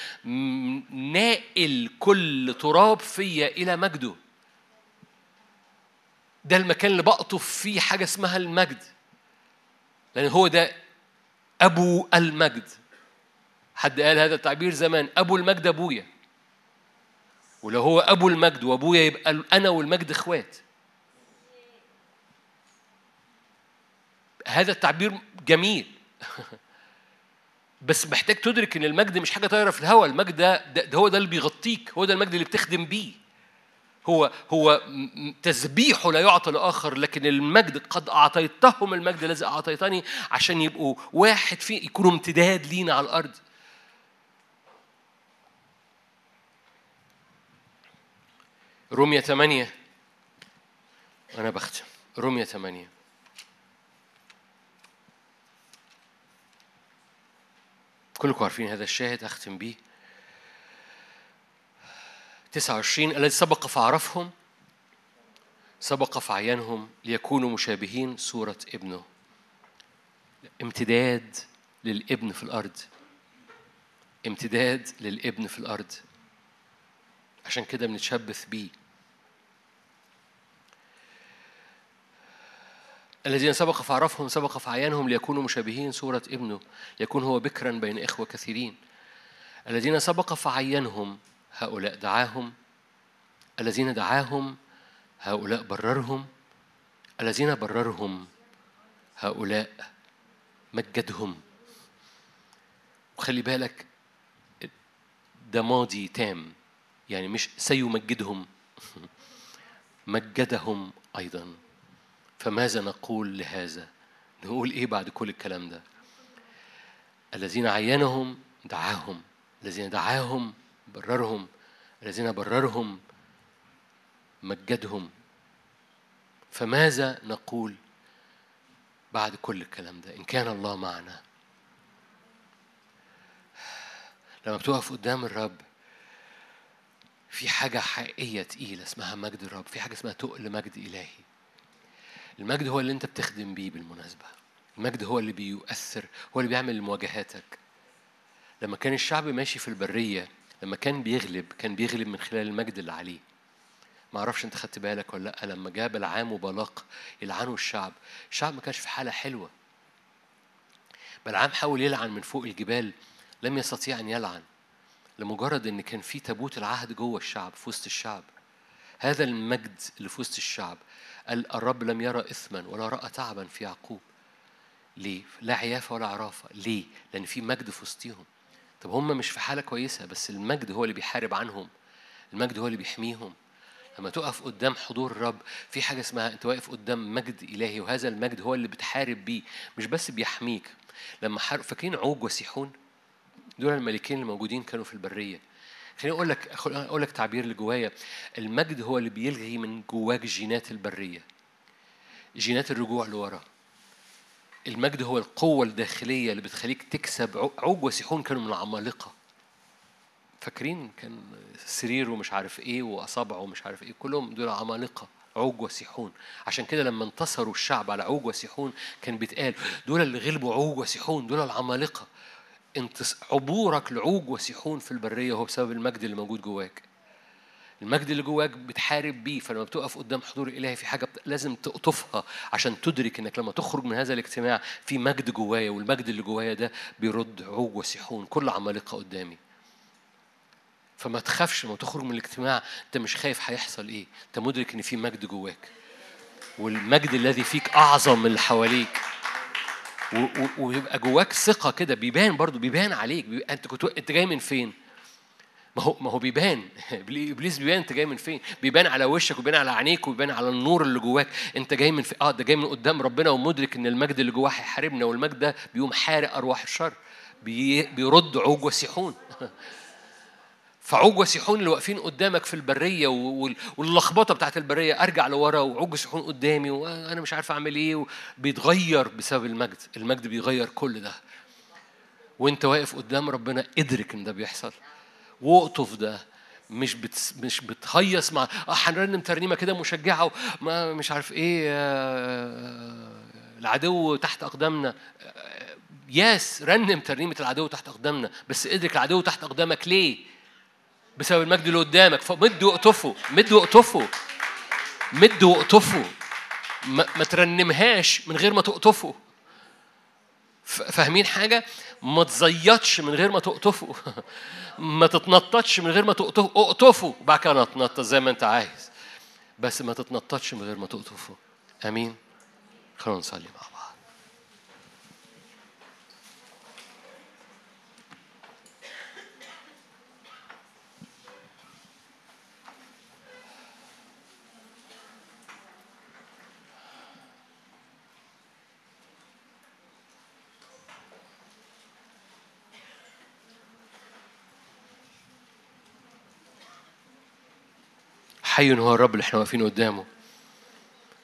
ناقل كل تراب فيا إلى مجده. ده المكان اللي بقطف فيه حاجة اسمها المجد. لأن هو ده أبو المجد. حد قال هذا التعبير زمان؟ أبو المجد أبويا. ولو هو أبو المجد وأبويا يبقى أنا والمجد إخوات. هذا التعبير جميل. بس محتاج تدرك إن المجد مش حاجة طايرة في الهواء المجد ده, ده, هو ده اللي بيغطيك. هو ده المجد اللي بتخدم بيه. هو هو تسبيحه لا يعطى لآخر لكن المجد قد أعطيتهم المجد الذي أعطيتني عشان يبقوا واحد في يكونوا امتداد لينا على الأرض. رومية 8 أنا بختم. رومية 8 كلكم عارفين هذا الشاهد أختم بيه. 29 الذي سبق فعرفهم سبق فعينهم ليكونوا مشابهين صورة ابنه. امتداد للابن في الأرض. امتداد للابن في الأرض. عشان كده بنتشبث بيه. الذين سبق فعرفهم سبق فعيانهم ليكونوا مشابهين. صورة ابنه يكون هو بكرا بين إخوة كثيرين. الذين سبق فعينهم هؤلاء دعاهم. الذين دعاهم هؤلاء بررهم. الذين بررهم هؤلاء مجدهم. وخلي بالك ده ماضي تام يعني مش سيمجدهم مجدهم أيضا. فماذا نقول لهذا؟ نقول إيه بعد كل الكلام ده؟ الذين عينهم دعاهم الذين دعاهم بررهم الذين بررهم مجدهم. فماذا نقول بعد كل الكلام ده؟ إن كان الله معنا. لما بتقف قدام الرب في حاجة حقيقية تقيلة اسمها مجد الرب في حاجة اسمها تقل مجد إلهي. المجد هو اللي انت بتخدم بيه بالمناسبة. المجد هو اللي بيؤثر هو اللي بيعمل مواجهاتك لما كان الشعب ماشي في البرية لما كان بيغلب كان بيغلب من خلال المجد اللي عليه. ما أعرفش انت خدت بالك ولا لأ لما جاب العام وبلاق يلعنوا الشعب الشعب ما كانش في حالة حلوة. بلعام حاول يلعن من فوق الجبال لم يستطيع أن يلعن لمجرد إن كان في تابوت العهد جوه الشعب في وسط الشعب. هذا المجد اللي في وسط الشعب. قال الرب لم يرى إثما ولا رأى تعبا في يعقوب. ليه؟ لا عيافة ولا عرافة. ليه؟ لأن في مجد في وسطيهم. طب هم مش في حالة كويسة بس المجد هو اللي بيحارب عنهم. المجد هو اللي بيحميهم. لما تقف قدام حضور الرب في حاجة اسمها أنت واقف قدام مجد إلهي وهذا المجد هو اللي بتحارب بيه مش بس بيحميك. لما حارب فاكرين عوج وسيحون؟ دول الملكين الموجودين كانوا في البرية. خليني أقول لك أقول لك تعبير اللي جوايا. المجد هو اللي بيلغي من جواك جينات البرية جينات الرجوع لورا. المجد هو القوة الداخلية اللي بتخليك تكسب عوج وسيحون كانوا من العمالقة. فاكرين كان سرير ومش عارف إيه واصابعه ومش عارف إيه؟ كلهم دول عمالقة عوج وسيحون عشان كده لما انتصروا الشعب على عوج وسيحون كان بيتقال دول اللي غلبوا عوج وسيحون دول العمالقة. عبورك لعوج وسيحون في البرية هو بسبب المجد اللي موجود جواك. المجد اللي جواك بتحارب بيه فلما بتقف قدام حضور إلهي في حاجة لازم تقطفها عشان تدرك إنك لما تخرج من هذا الاجتماع في مجد جوايا والمجد اللي جوايا ده بيرد عوج وسيحون كل عمالقة قدامي. فما تخافش لما تخرج من الاجتماع أنت مش خايف هيحصل إيه. أنت مدرك إن في مجد جواك. والمجد الذي فيك أعظم من اللي حواليك. ويبقى جواك ثقة كده بيبان برضو بيبان عليك انت كنت انت جاي من فين؟ ما هو ما هو بيبان. إبليس بيبان انت جاي من فين؟ بيبان على وشك وبيبان على عينيك وبيبان على النور اللي جواك. انت جاي من في... آه ده جاي من قدام ربنا ومدرك إن المجد اللي جواه هيحاربنا والمجد ده بيقوم حارق أرواح الشر بي... بيرد عوج وسيحون. فعوج وسيحون اللي واقفين قدامك في البرية واللخبطة بتاعت البرية أرجع لورا وعوج وسيحون قدامي وأنا مش عارف أعمل إيه بيتغير بسبب المجد. المجد بيغير كل ده. وأنت واقف قدام ربنا ادرك إن ده بيحصل. واقطف ده مش بت مش بتهيص مع آه هنرنم ترنيمة كده مشجعة وما مش عارف إيه آه العدو تحت أقدامنا. ياس رنم ترنيمة العدو تحت أقدامنا بس ادرك العدو تحت أقدامك ليه؟ بسبب المجد اللي قدامك. فمد واقطفه مد واقطفه مد واقطفه ما, ما ترنمهاش من غير ما تقطفه. فاهمين حاجة؟ ما تزيطش من غير ما تقطفه. ما تتنططش من غير ما تقطفه. اقطفه وبعد كده تنطط زي ما انت عايز. بس ما تتنططش من غير ما تقطفه. آمين؟ خلونا نصلي مع بعض حي هو الرب اللي إحنا واقفين قدامه.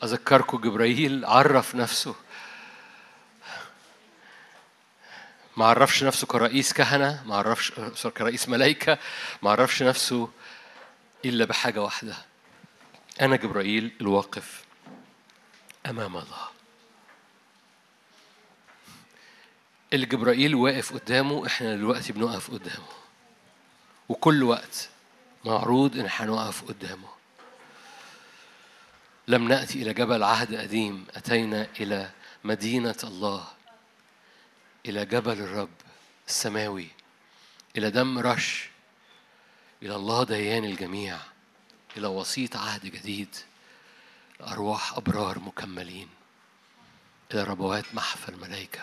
أذكركم جبرائيل عرف نفسه. ما عرفش نفسه كرئيس كهنة ما عرفش كرئيس ملائكة ما عرفش نفسه إلا بحاجة واحدة. أنا جبرائيل الواقف أمام الله. اللي جبرائيل واقف قدامه إحنا دلوقتي بنقف قدامه. وكل وقت معروض إن إحنا نقف قدامه. لم نأتي إلى جبل عهد قديم أتينا إلى مدينة الله إلى جبل الرب السماوي إلى دم رش إلى الله ديان الجميع إلى وسيط عهد جديد أرواح أبرار مكملين. إلى ربوات محفى الملائكة.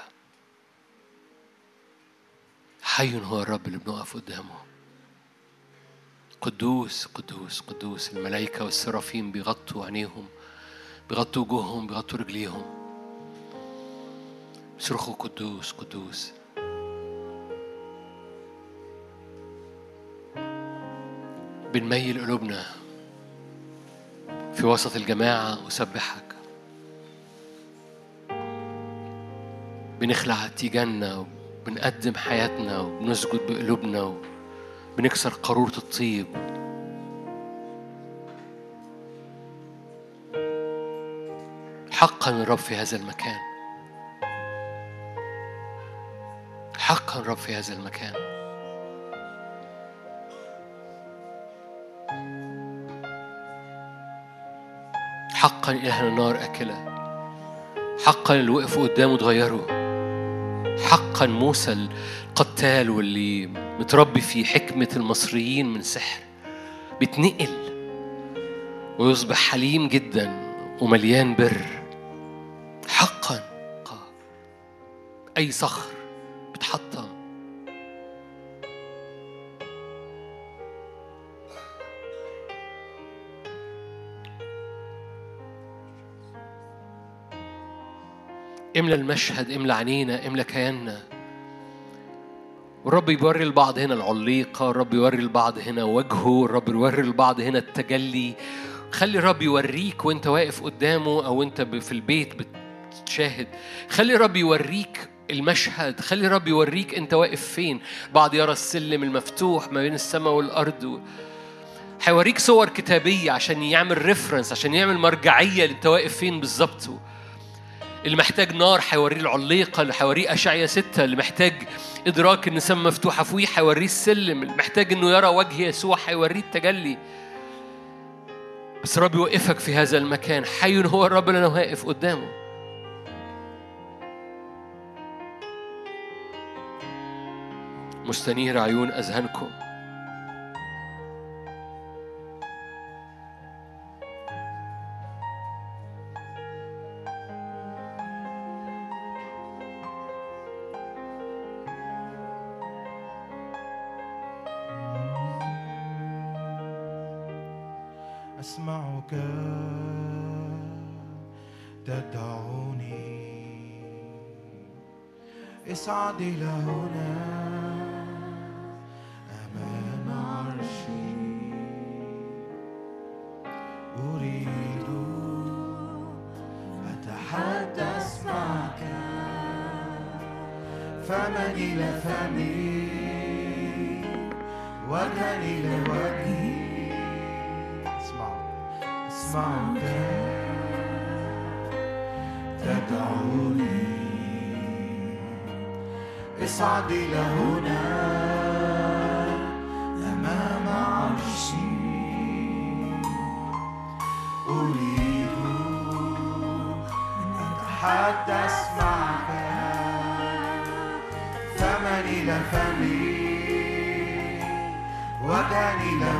حي هو الرب اللي بنقف قدامه. قدوس قدوس قدوس. الملائكة والسرافين بيغطوا عينيهم بيغطوا وجوههم بيغطوا رجليهم. صرخوا قدوس قدوس. بنميل قلوبنا في وسط الجماعة أسبحك بنخلع تيجاننا وبنقدم حياتنا وبنسجد بقلوبنا وبنكسر قارورة الطيب. حقا الرب في هذا المكان. حقا الرب في هذا المكان. حقا إلهنا نار أكلة حقا اللي وقفوا قدامه اتغيروا. حقا موسى القتال واللي متربي في حكمة المصريين من سحر بيتنقل ويصبح حليم جدا ومليان بر. حقا أي صخر بتحطم املى المشهد املى عينينا املى كياننا. والرب بيوري البعض هنا العليقة الرب يوري البعض هنا وجهه الرب يوري البعض هنا التجلي. خلي الرب يوريك وانت واقف قدامه أو انت في البيت بتشاهد. خلي الرب يوريك المشهد خلي الرب يوريك انت واقف فين. بعض يرى السلم المفتوح ما بين السماء والأرض. هيوريك صور كتابية عشان يعمل reference عشان يعمل مرجعية انت واقف فين بالظبط. اللي محتاج نار هيوريه العليقة اللي هيوريه أشعية ستة اللي محتاج إدراك إن السما مفتوحة فوقيه هيوريه السلم. محتاج إنه يرى وجه يسوع هيوريه التجلي. بس الرب يوقفك في هذا المكان. حي هو الرب اللي أنا واقف قدامه. مستنير عيون أذهانكم. أسمعك تدعوني. اصعد إلى هنا. أمام عرشي. أريد أتحدث معك. فمن إلى فمي. وجها إلى وجهي. أسمعك تدعوني. اصعد إلى هنا. أمام عرشي. أريد أن أتحدث معك فمن إلى فمي وجها إلى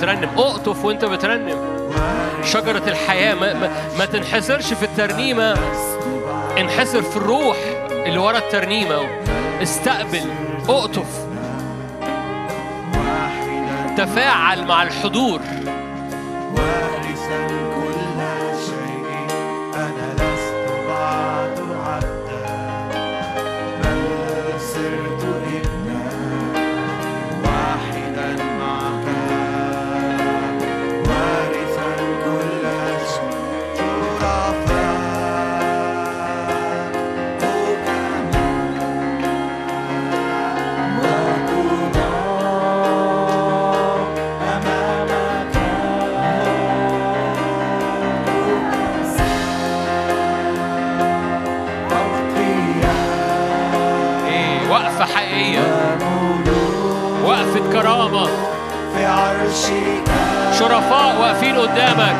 بترنم. أقطف وأنت بترنم. شجرة الحياة ما, ما, ما تنحصرش في الترنيمة. انحصر في الروح اللي ورا الترنيمة. استقبل. أقطف. تفاعل مع الحضور. شرفاء واقفين قدامك.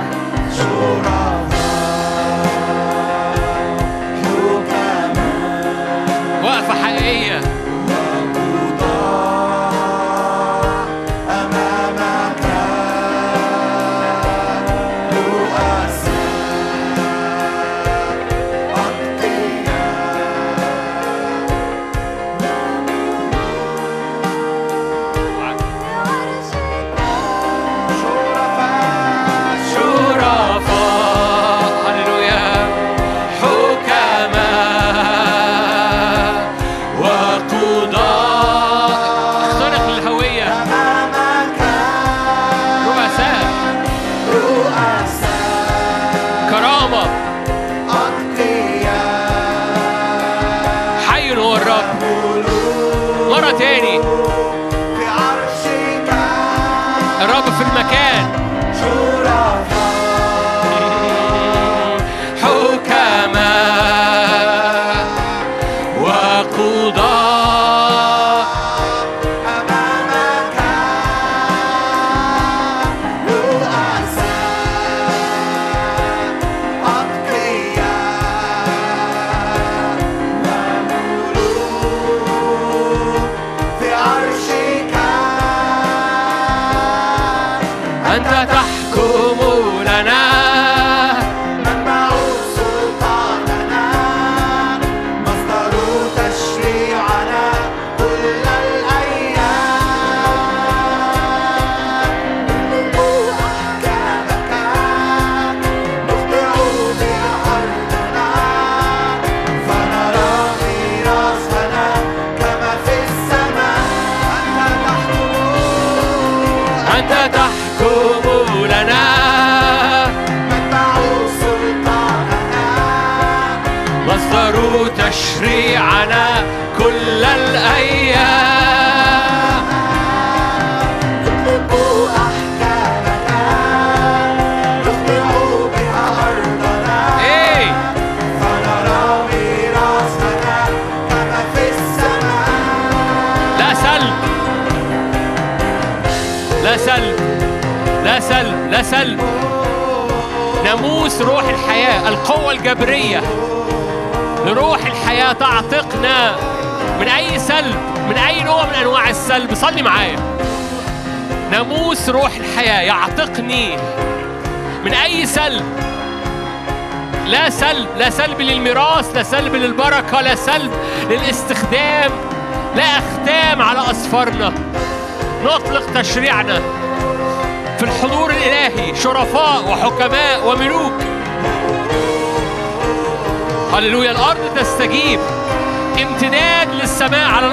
القوة الجبرية لروح الحياة تعتقنا من أي سلب من أي نوع من أنواع السلب. صلي معايا. ناموس روح الحياة يعتقني من أي سلب. لا سلب لا سلب للميراث لا سلب للبركة لا سلب للاستخدام لا أختام على أسفارنا نطلق تشريعنا في الحضور الإلهي شرفاء وحكماء وملوك. هللويا. الأرض تستجيب. امتداد للسماء على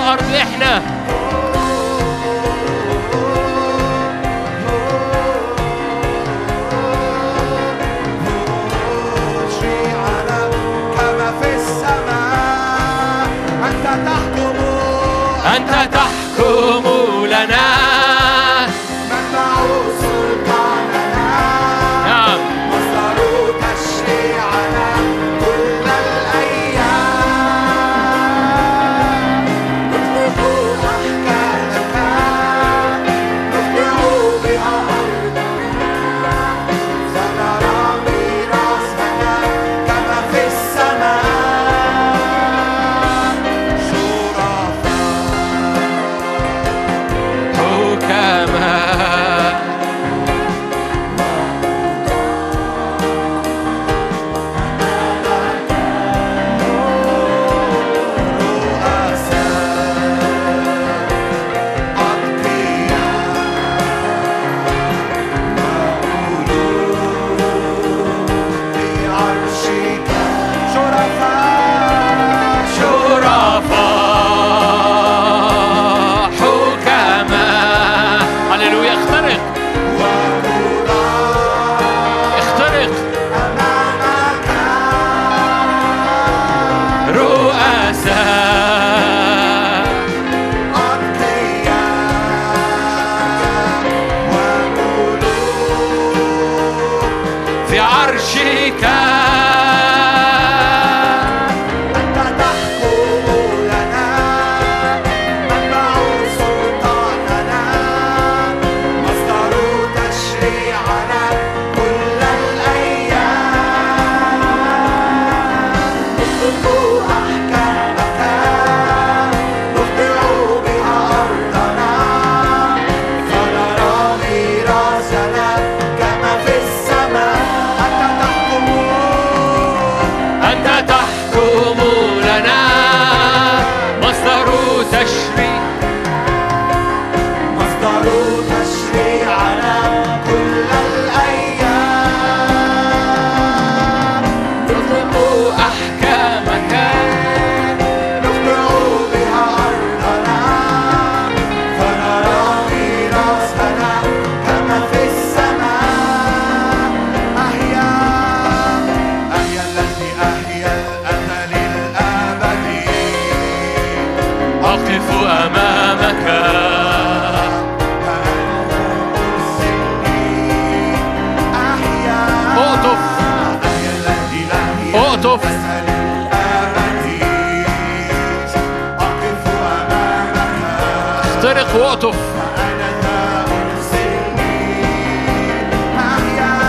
في السماء أنت تحكم.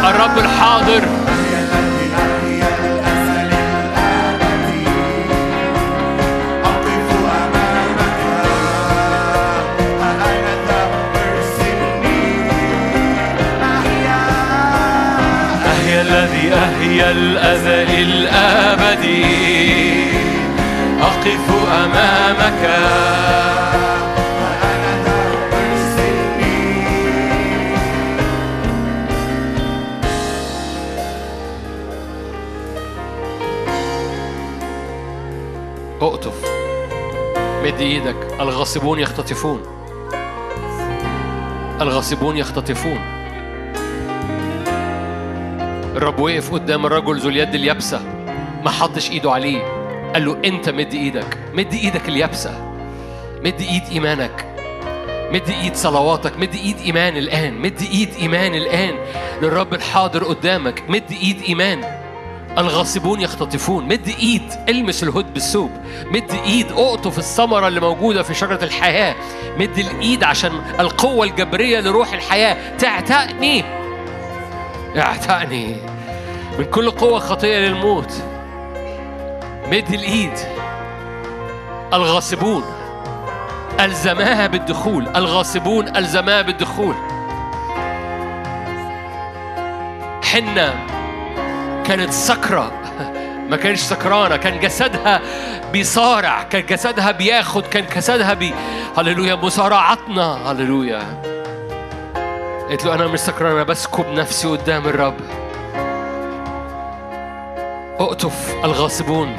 الرب الحاضر. الذي أهي الأبدي أقف أمامك. مد إيدك. الغاصبون يختطفون. الغاصبون يختطفون. الرب وقف قدام الرجل ذو اليد اليابسة. ما حطش ايده عليه. قال له انت مد إيدك. مد إيدك اليابسة. مد ايد ايمانك. مد ايد صلواتك. مد ايد ايمان الآن. مد ايد ايمان الآن. للرب الحاضر قدامك. مد ايد ايمان. الغاصبون يختطفون. مد إيد المس الهد بالثوب مد إيد أقطف الثمرة اللي موجودة في شجرة الحياة. مد الإيد عشان القوة الجبرية لروح الحياة. تعتقني. اعتقني. من كل قوة خطية للموت. مد الإيد. الغاصبون ألزماها بالدخول. الغاصبون ألزماها بالدخول. حنة كانت سكرة. ما كانش سكرانة كان جسدها بيصارع كان جسدها بياخد كان جسدها بي. هللويا مصارعتنا. هللويا. قلت له أنا مش سكران أنا بسكب نفسي قدام الرب. أقطف الغاصبون.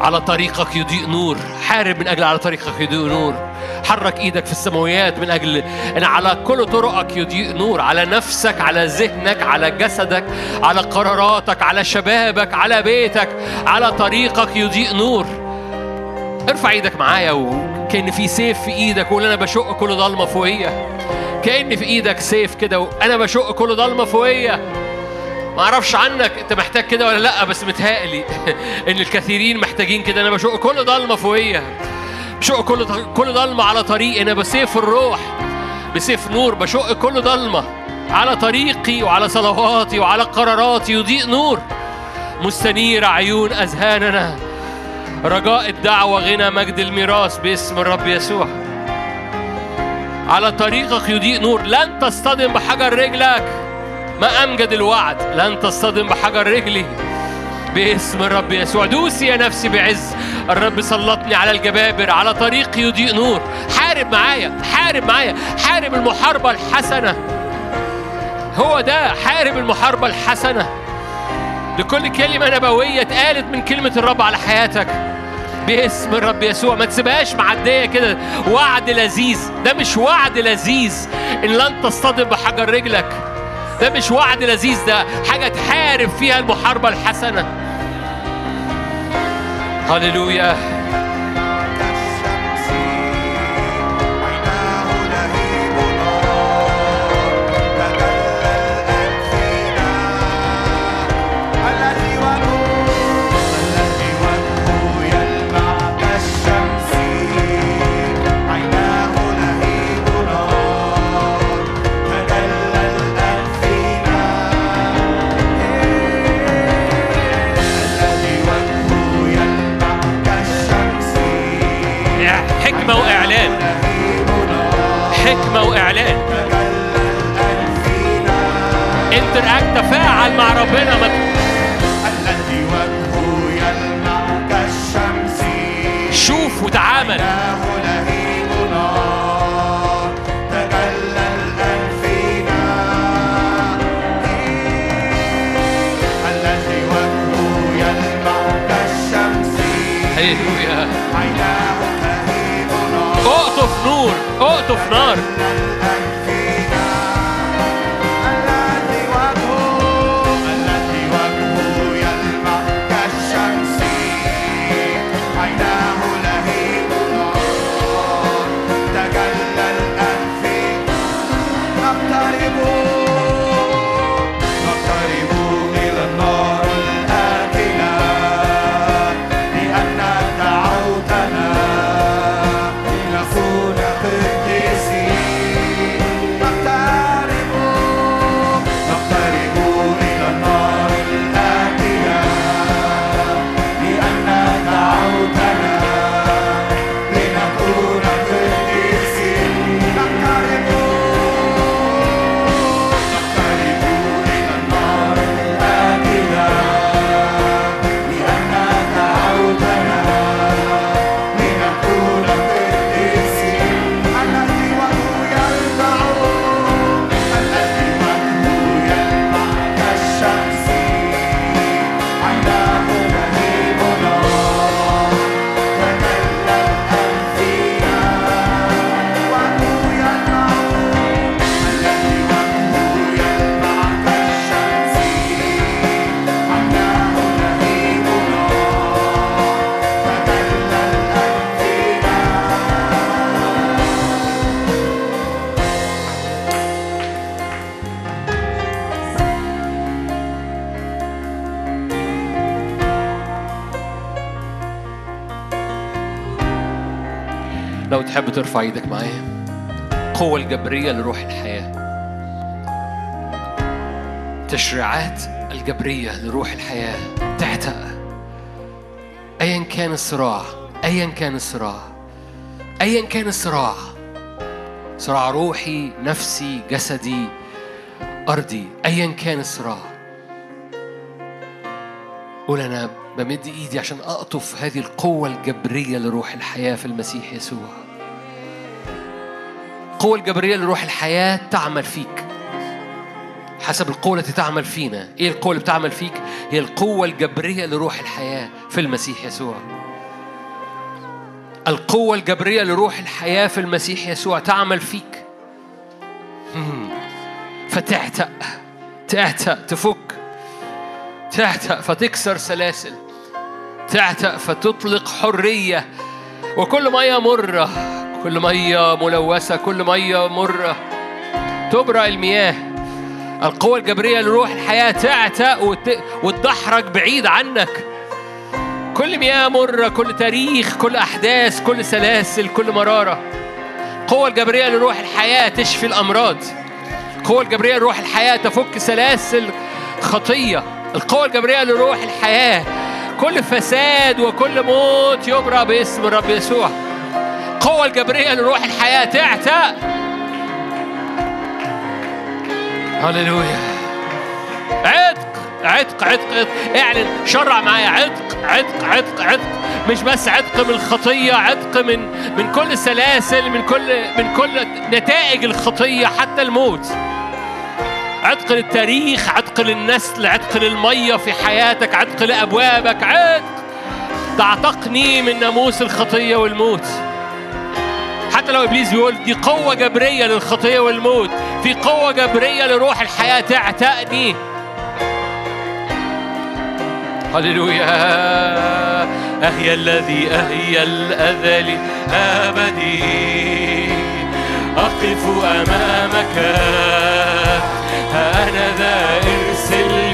على طريقك يضيء نور. حارب من أجل على طريقك يضيء نور. حرك إيدك في السماويات من أجل إن على كل طرقك يضيء نور على نفسك على ذهنك على جسدك على قراراتك على شبابك على بيتك على طريقك يضيء نور. ارفع إيدك معايا وكأن في سيف في إيدك وقول أنا بشق كل ضلمه فوقيا كأن في إيدك سيف كده وأنا بشق كل ضلمه فوقيا ما أعرفش عنك أنت محتاج كده ولا لأ بس متهيألي إن الكثيرين محتاجين كده أنا بشق كل ضلمه فوقيا بشق كل كل ضلمة على طريقي أنا بسيف الروح بسيف نور بشق كل ضلمة على طريقي وعلى صلواتي وعلى قراراتي. يضيء نور مستنير عيون أذهاننا. رجاء الدعوة غنى مجد الميراث باسم الرب يسوع. على طريقك يضيء نور. لن تصطدم بحجر رجلك. ما أمجد الوعد. لن تصطدم بحجر رجلي باسم الرب يسوع. دوسي يا نفسي بعز الرب سلطني على الجبابر على طريق يضيء نور. حارب معايا حارب معايا حارب المحاربة الحسنة. هو ده حارب المحاربة الحسنة. لكل كلمة نبوية اتقالت من كلمة الرب على حياتك. باسم الرب يسوع ما تسيبهاش معدية كده. وعد لذيذ. ده مش وعد لذيذ إن لن تصطدم بحجر رجلك. ده مش وعد لذيذ ده حاجة تحارب فيها المحاربة الحسنة. هللويا. كان الصراع. أيا كان الصراع صراع روحي نفسي جسدي أرضي أيا كان الصراع. قول أنا بمد إيدي عشان أقطف هذه القوة الجبرية لروح الحياة في المسيح يسوع. القوة الجبرية لروح الحياة تعمل فيك. حسب القوة التي تعمل فينا. إيه القوة اللي بتعمل فيك؟ هي القوة الجبرية لروح الحياة في المسيح يسوع. القوة الجبرية لروح الحياة في المسيح يسوع تعمل فيك. فتعتق تعتق تفك تعتق فتكسر سلاسل تعتق فتطلق حرية وكل مية مرة كل مية ملوثة كل مية مرة تبرأ المياه. القوة الجبرية لروح الحياة تعتق وت... وتدحرج بعيد عنك. كل مياه مرة كل تاريخ كل أحداث كل سلاسل كل مرارة. القوة الجبرية لروح الحياة تشفي الأمراض. القوة الجبرية لروح الحياة تفك سلاسل خطية. القوة الجبرية لروح الحياة كل فساد وكل موت يبرأ باسم الرب يسوع. القوة الجبرية لروح الحياة تعتق هللويا. عتق عتق عتق عتق. اعلن. شرع معايا عتق عتق عتق عتق. مش بس عتق من الخطية عتق من من كل سلاسل من كل من كل نتائج الخطية حتى الموت. عتق للتاريخ عتق للنسل عتق للمية في حياتك عتق لأبوابك. عتق. تعتقني من ناموس الخطية والموت. حتى لو إبليس بيقول دي قوة جبرية للخطية والموت في قوة جبرية لروح الحياة تعتقني. هللويا. أهي الذي أهي الأذل أبدي أقف أمامك. ها أنا ذا ارسلني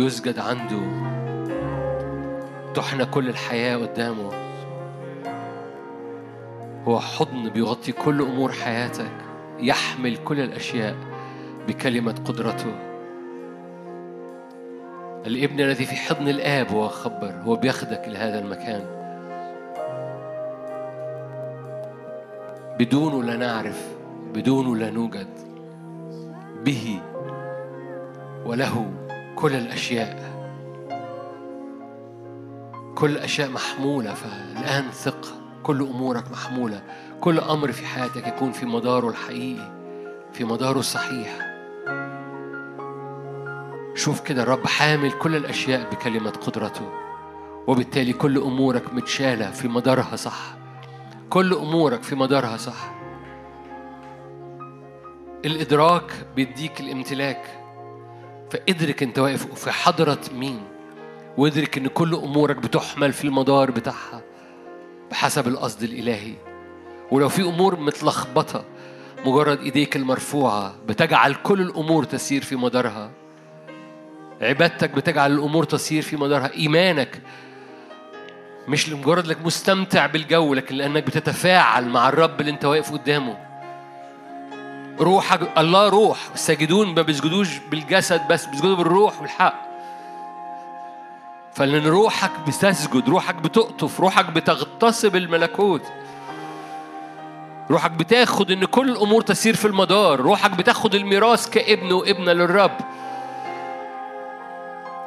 ليسجد عنده. تحنى كل الحياة قدامه. هو حضن بيغطي كل أمور حياتك يحمل كل الأشياء بكلمة قدرته. الابن الذي في حضن الآب هو خبر هو بياخدك إلى هذا المكان. بدونه لا نعرف بدونه لا نوجد. به وله كل الأشياء. كل الأشياء محمولة فالآن ثق. كل أمورك محمولة. كل أمر في حياتك يكون في مداره الحقيقي في مداره الصحيح. شوف كده الرب حامل كل الأشياء بكلمة قدرته وبالتالي كل أمورك متشالة في مدارها صح. كل أمورك في مدارها صح. الإدراك بيديك الامتلاك. فادرك أنت واقف في حضرة مين؟ وادرك أن كل أمورك بتحمل في المدار بتاعها بحسب القصد الإلهي. ولو في أمور متلخبطة مجرد إيديك المرفوعة بتجعل كل الأمور تسير في مدارها. عبادتك بتجعل الأمور تسير في مدارها. إيمانك مش لمجرد لك مستمتع بالجو لكن لأنك بتتفاعل مع الرب اللي أنت واقف قدامه. روحك الله روح. الساجدون ما بيسجدوش بالجسد بس بيسجدوا بالروح والحق. فلأن روحك بتسجد روحك بتقطف روحك بتغتصب الملكوت. روحك بتاخد إن كل الأمور تسير في المدار. روحك بتاخد الميراث كابن وابنة للرب.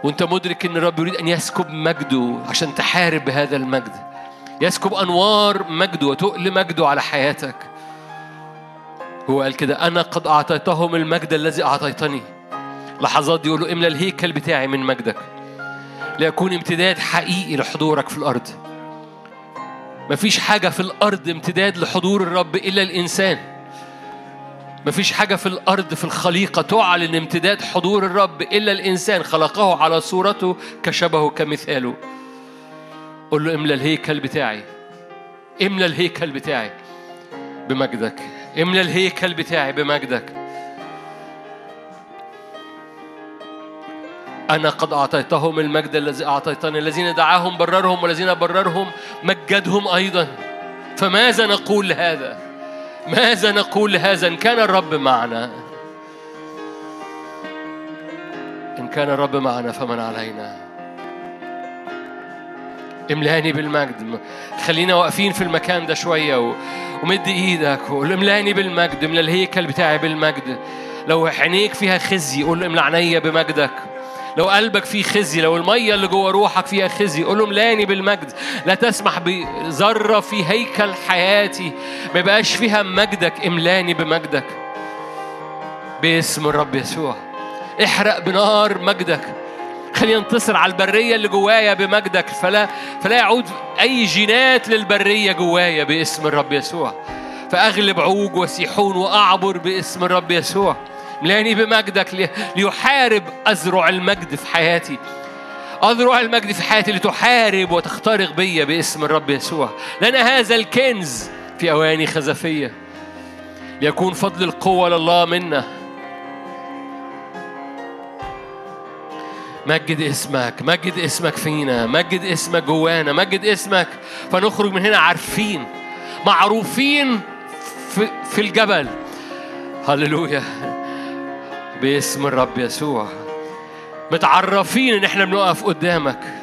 وأنت مدرك إن الرب يريد أن يسكب مجده عشان تحارب بهذا المجد. يسكب أنوار مجده وتقل مجده على حياتك. هو قال كده أنا قد أعطيتهم المجد الذي أعطيتني. لحظات دي يقول له املى الهيكل بتاعي من مجدك ليكون امتداد حقيقي لحضورك في الأرض. مفيش حاجة في الأرض امتداد لحضور الرب إلا الإنسان. مفيش حاجة في الأرض في الخليقة تعلن امتداد حضور الرب إلا الإنسان. خلقه على صورته كشبهه كمثاله. قل له املى الهيكل بتاعي املى الهيكل بتاعي بمجدك. املى الهيكل بتاعي بمجدك. أنا قد أعطيتهم المجد الذي أعطيتني الذين دعاهم بررهم والذين بررهم مجدهم أيضا. فماذا نقول لهذا؟ ماذا نقول لهذا إن كان الرب معنا. إن كان الرب معنا فمن علينا؟ املاني بالمجد. خلينا واقفين في المكان ده شوية و... ومد إيدك وقول املاني بالمجد املى الهيكل بتاعي بالمجد. لو عينيك فيها خزي قول املى عينيا بمجدك. لو قلبك فيه خزي لو المية اللي جوه روحك فيها خزي قول له ملاني بالمجد. لا تسمح بذرة في هيكل حياتي ما يبقاش فيها مجدك املاني بمجدك. باسم الرب يسوع. احرق بنار مجدك. خلينا ننتصر على البرية اللي جوايا بمجدك. فلا فلا يعود أي جينات للبرية جوايا باسم الرب يسوع. فأغلب عوج وسيحون وأعبر باسم الرب يسوع. ملاني بمجدك لي- ليحارب أزرع المجد في حياتي. أذرع المجد في حياتي لتحارب وتخترق بيا باسم الرب يسوع. لأن هذا الكنز في أواني خزفية. ليكون فضل القوة لله منا. مجد اسمك مجد اسمك فينا مجد اسمك جوانا مجد اسمك. فنخرج من هنا عارفين معروفين في, في الجبل. هللويا. باسم الرب يسوع. متعرفين إن إحنا بنقف قدامك.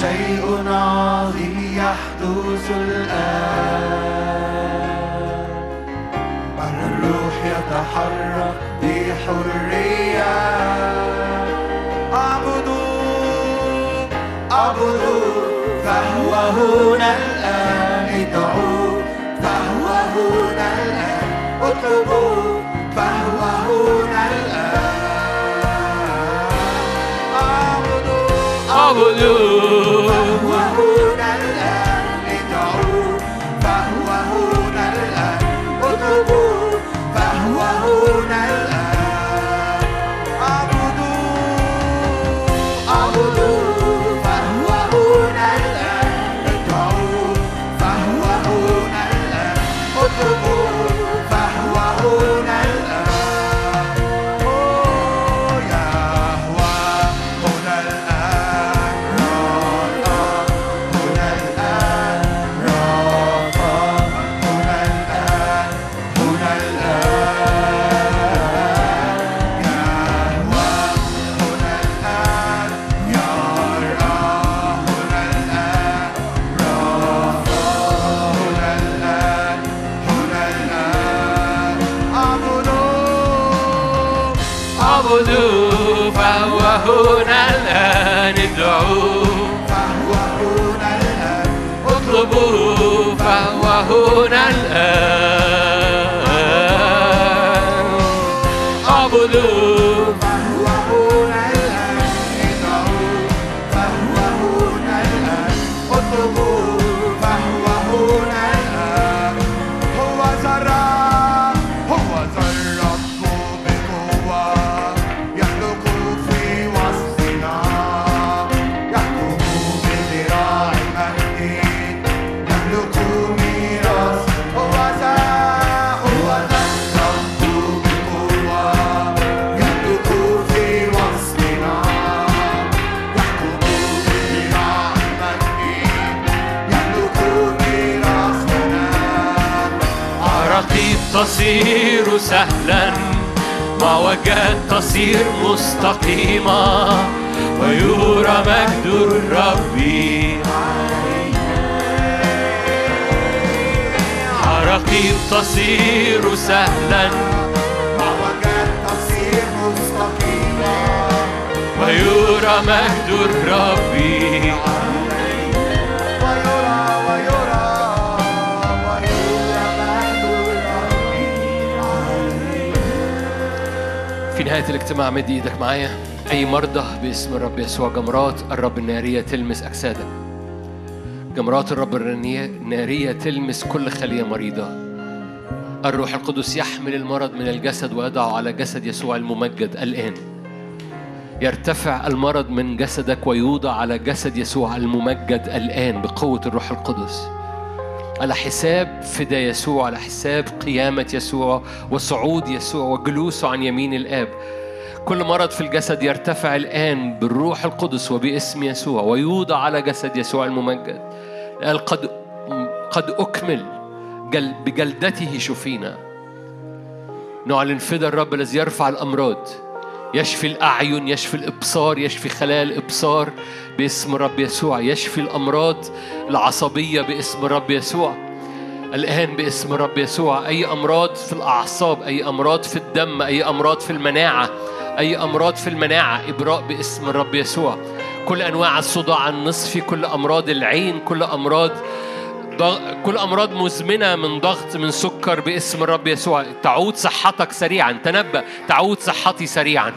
شيء عظيم يحدث الآن. الروح يتحرك بحرية. أعبدوا أعبدوا فهو هنا الآن. ادعوا فهو هنا الآن. اطلبوا فهو هنا الآن. باسم الرب يسوع. جمرات الرب النارية تلمس أجسادك. جمرات الرب النارية تلمس كل خلية مريضة. الروح القدس يحمل المرض من الجسد ويضعه على جسد يسوع الممجد الآن. يرتفع المرض من جسدك ويوضع على جسد يسوع الممجد الآن بقوة الروح القدس. على حساب فدا يسوع على حساب قيامة يسوع وصعود يسوع وجلوسه عن يمين الآب كل مرض في الجسد يرتفع الآن بالروح القدس وباسم يسوع ويوضع على جسد يسوع الممجد. قال قد قد أكمل جل بجلدته شفينا. نعلن فدا الرب الذي يرفع الأمراض. يشفي الأعين يشفي الإبصار يشفي خلايا الإبصار باسم الرب يسوع. يشفي الأمراض العصبية باسم الرب يسوع. الآن باسم الرب يسوع. أي أمراض في الأعصاب أي أمراض في الدم أي أمراض في المناعة أي أمراض في المناعة إبراء باسم الرب يسوع. كل أنواع الصداع النصفي كل أمراض العين كل أمراض. كل أمراض مزمنة من ضغط من سكر باسم الرب يسوع. تعود صحتك سريعا. تنبأ. تعود صحتي سريعا.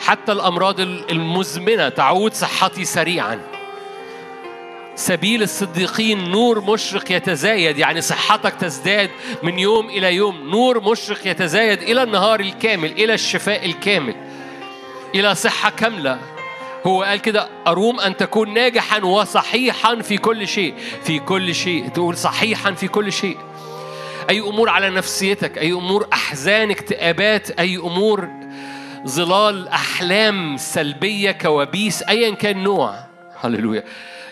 حتى الأمراض المزمنة تعود صحتي سريعا. سبيل الصديقين نور مشرق يتزايد يعني صحتك تزداد من يوم إلى يوم. نور مشرق يتزايد إلى النهار الكامل إلى الشفاء الكامل إلى صحة كاملة. هو قال كده أروم أن تكون ناجحا وصحيحا في كل شيء. في كل شيء. تقول صحيحا في كل شيء. أي أمور على نفسيتك أي أمور أحزان اكتئابات أي أمور ظلال أحلام سلبية كوابيس أيا كان نوع. هللويا.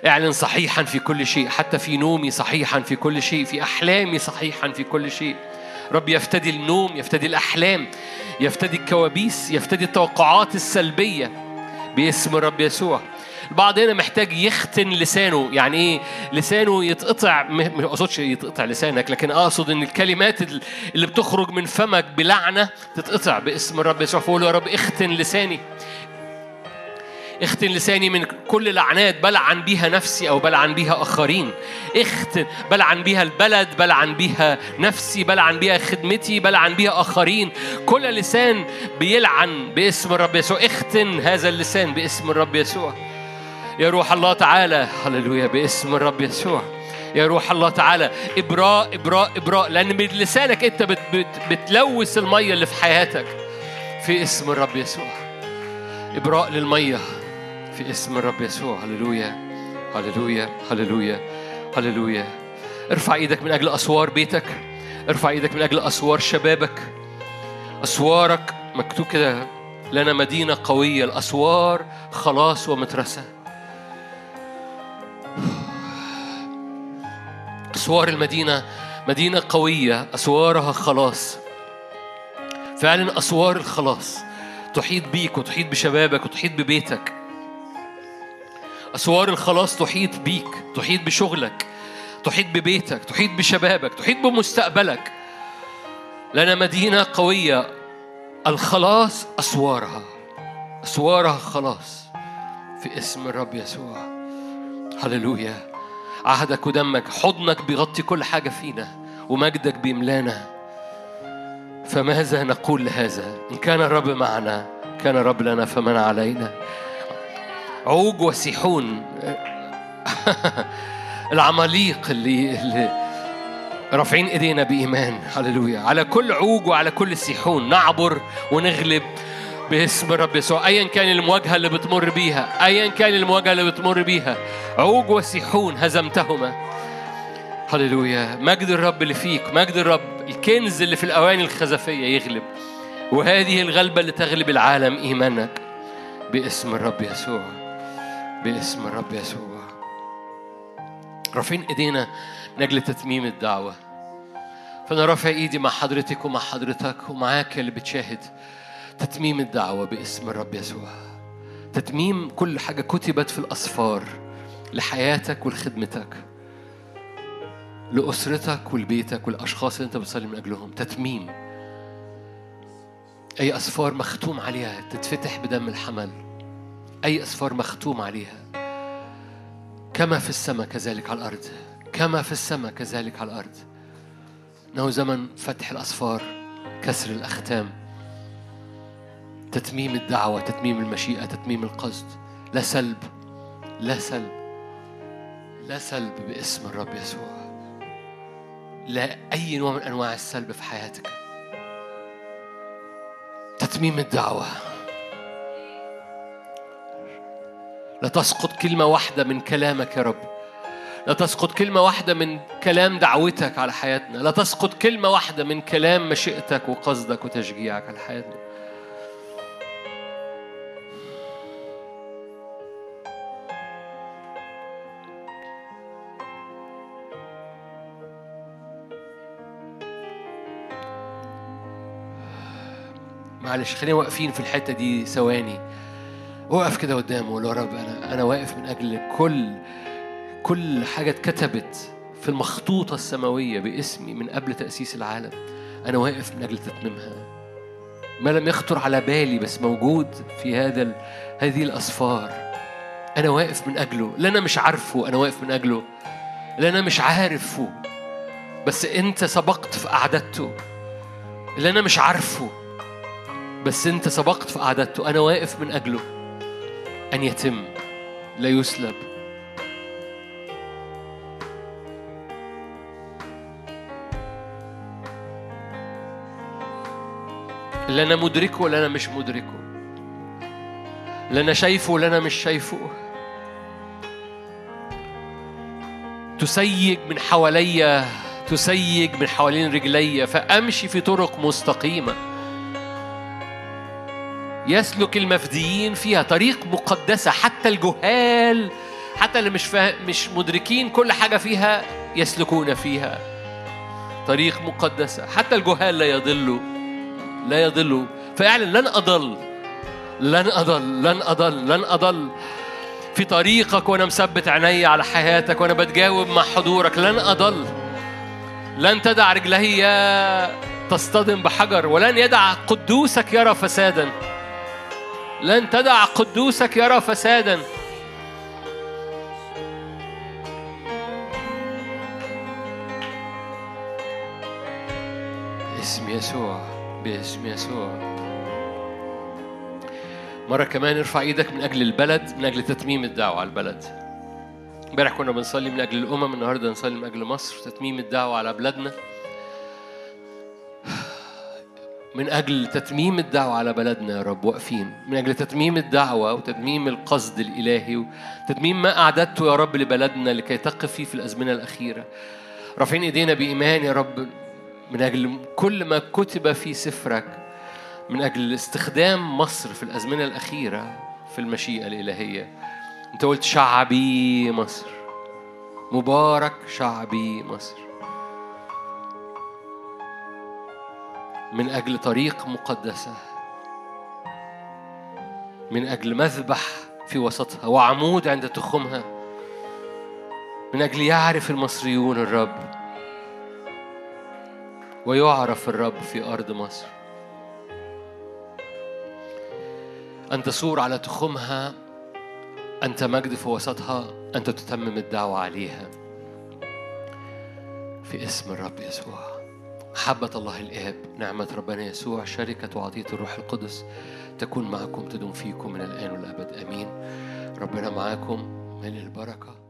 اعلن صحيحا في كل شيء حتى في نومي صحيحا في كل شيء في أحلامي صحيحا في كل شيء. رب يفتدي النوم يفتدي الأحلام يفتدي الكوابيس يفتدي التوقعات السلبية باسم الرب يسوع. البعض هنا محتاج يختن لسانه يعني إيه؟ لسانه يتقطع ما اقصدش يتقطع لسانك لكن أقصد إن الكلمات ال- اللي بتخرج من فمك بلعنة تتقطع باسم الرب يسوع. فقول يا رب اختن لساني. اختن لساني من كل لعنات بلعن بيها نفسي أو بلعن بيها آخرين. اختن بلعن بيها البلد بلعن بيها نفسي بلعن بيها خدمتي بلعن بيها آخرين. كل لسان بيلعن باسم الرب يسوع. اختن هذا اللسان باسم الرب يسوع. يا روح الله تعالى هللويا باسم الرب يسوع. يا روح الله تعالى إبراء إبراء إبراء لأن من لسانك أنت بت بت بتلوث المية اللي في حياتك. في اسم الرب يسوع. إبراء للمية. في اسم الرب يسوع. هللويا هللويا هللويا هللويا. ارفع إيدك من أجل اسوار بيتك. ارفع إيدك من أجل اسوار شبابك. اسوارك مكتوب كده لنا مدينة قوية. الاسوار خلاص ومترسة. أسوار المدينة مدينة قوية. أسوارها خلاص. فعلا أسوار الخلاص. تحيط بيك وتحيط بشبابك وتحيط ببيتك. أسوار الخلاص تحيط بيك تحيط بشغلك تحيط ببيتك تحيط بشبابك تحيط بمستقبلك. لنا مدينة قوية. الخلاص أسوارها أسوارها خلاص في اسم الرب يسوع. هللويا. عهدك ودمك حضنك بيغطي كل حاجة فينا ومجدك بيملانا. فماذا نقول لهذا؟ إن كان الرب معنا كان الرب لنا فمن علينا. عوج وسيحون العماليق اللي, اللي رافعين إيدينا بإيمان. هللويا. على كل عوج وعلى كل سيحون نعبر ونغلب باسم الرب يسوع. ايا كان المواجهة اللي بتمر بيها. ايا كان المواجهة اللي بتمر بيها. عوج وسيحون هزمتهما. هللويا. مجد الرب اللي فيك. مجد الرب. الكنز اللي في الأواني الخزفية يغلب. وهذه الغلبة اللي تغلب العالم إيمانك باسم الرب يسوع. باسم الرب يسوع. رافعين إيدينا من أجل تتميم الدعوة. فأنا رافع إيدي مع حضرتك ومع حضرتك ومعاك اللي بتشاهد تتميم الدعوة باسم الرب يسوع. تتميم كل حاجة كتبت في الأسفار لحياتك ولخدمتك لأسرتك ولبيتك والأشخاص اللي أنت بتصلي من أجلهم. تتميم. أي أسفار مختوم عليها تتفتح بدم الحمل. أي أسفار مختوم عليها. كما في السماء كذلك على الأرض. كما في السماء كذلك على الأرض. انه زمن فتح الأسفار كسر الأختام. تتميم الدعوة تتميم المشيئة تتميم القصد. لا سلب لا سلب لا سلب باسم الرب يسوع. لا أي نوع من أنواع السلب في حياتك. تتميم الدعوة. لا تسقط كلمة واحدة من كلامك يا رب. لا تسقط كلمة واحدة من كلام دعوتك على حياتنا. لا تسقط كلمة واحدة من كلام مشيئتك وقصدك وتشجيعك على حياتنا. معلش خلينا واقفين في الحتة دي ثواني. وقف كده قدامه وقول يا رب أنا أنا واقف من أجل كل كل حاجة اتكتبت في المخطوطة السماوية باسمي من قبل تأسيس العالم. أنا واقف من أجل تتميمها. ما لم يخطر على بالي بس موجود في هذا هذه الأسفار. أنا واقف من أجله. اللي أنا مش عارفه أنا واقف من أجله. اللي أنا مش عارفه. بس أنت سبقت في قعدته. اللي أنا مش عارفه. بس أنت سبقت في قعدته. أنا واقف من أجله. أن يتم لا يسلب. اللي أنا مدركه واللي أنا مش مدركه اللي أنا شايفه واللي أنا مش شايفه تسيج من حواليا تسيج من حوالين رجلي فأمشي في طرق مستقيمة. يسلك المفديين فيها طريق مقدسة حتى الجهال حتى اللي مش فا... مش مدركين كل حاجة فيها يسلكون فيها. طريق مقدسة حتى الجهال لا يضلوا لا يضلوا فيعلن لن أضل لن أضل لن أضل لن أضل. في طريقك وأنا مثبت عيني على حياتك وأنا بتجاوب مع حضورك لن أضل. لن تدع رجلي تصطدم بحجر ولن يدع قدوسك يرى فسادا. لن تدع قدوسك يرى فسادا. باسم يسوع باسم يسوع. مرة كمان ارفع إيدك من أجل البلد من أجل تتميم الدعوة على البلد. امبارح كنا بنصلي من أجل الأمم النهاردة نصلي من أجل مصر تتميم الدعوة على بلادنا. من أجل تتميم الدعوة على بلدنا يا رب واقفين. من أجل تتميم الدعوة وتتميم القصد الإلهي وتتميم ما أعددته يا رب لبلدنا لكي تقف فيه في الأزمنة الأخيرة. رافعين إيدينا بإيمان يا رب. من أجل كل ما كتب في سفرك من أجل استخدام مصر في الأزمنة الأخيرة في المشيئة الإلهية. أنت قلت شعبي مصر. مبارك شعبي مصر. من أجل طريق مقدسة من أجل مذبح في وسطها وعمود عند تخمها من أجل يعرف المصريون الرب ويعرف الرب في أرض مصر. أن تثور على تخمها أنت مجد في وسطها أنت تتمم الدعوة عليها. في اسم الرب يسوع. محبة الله الآب نعمة ربنا يسوع شركة وعطية الروح القدس تكون معكم تدوم فيكم من الآن والأبد آمين. ربنا معاكم من البركة.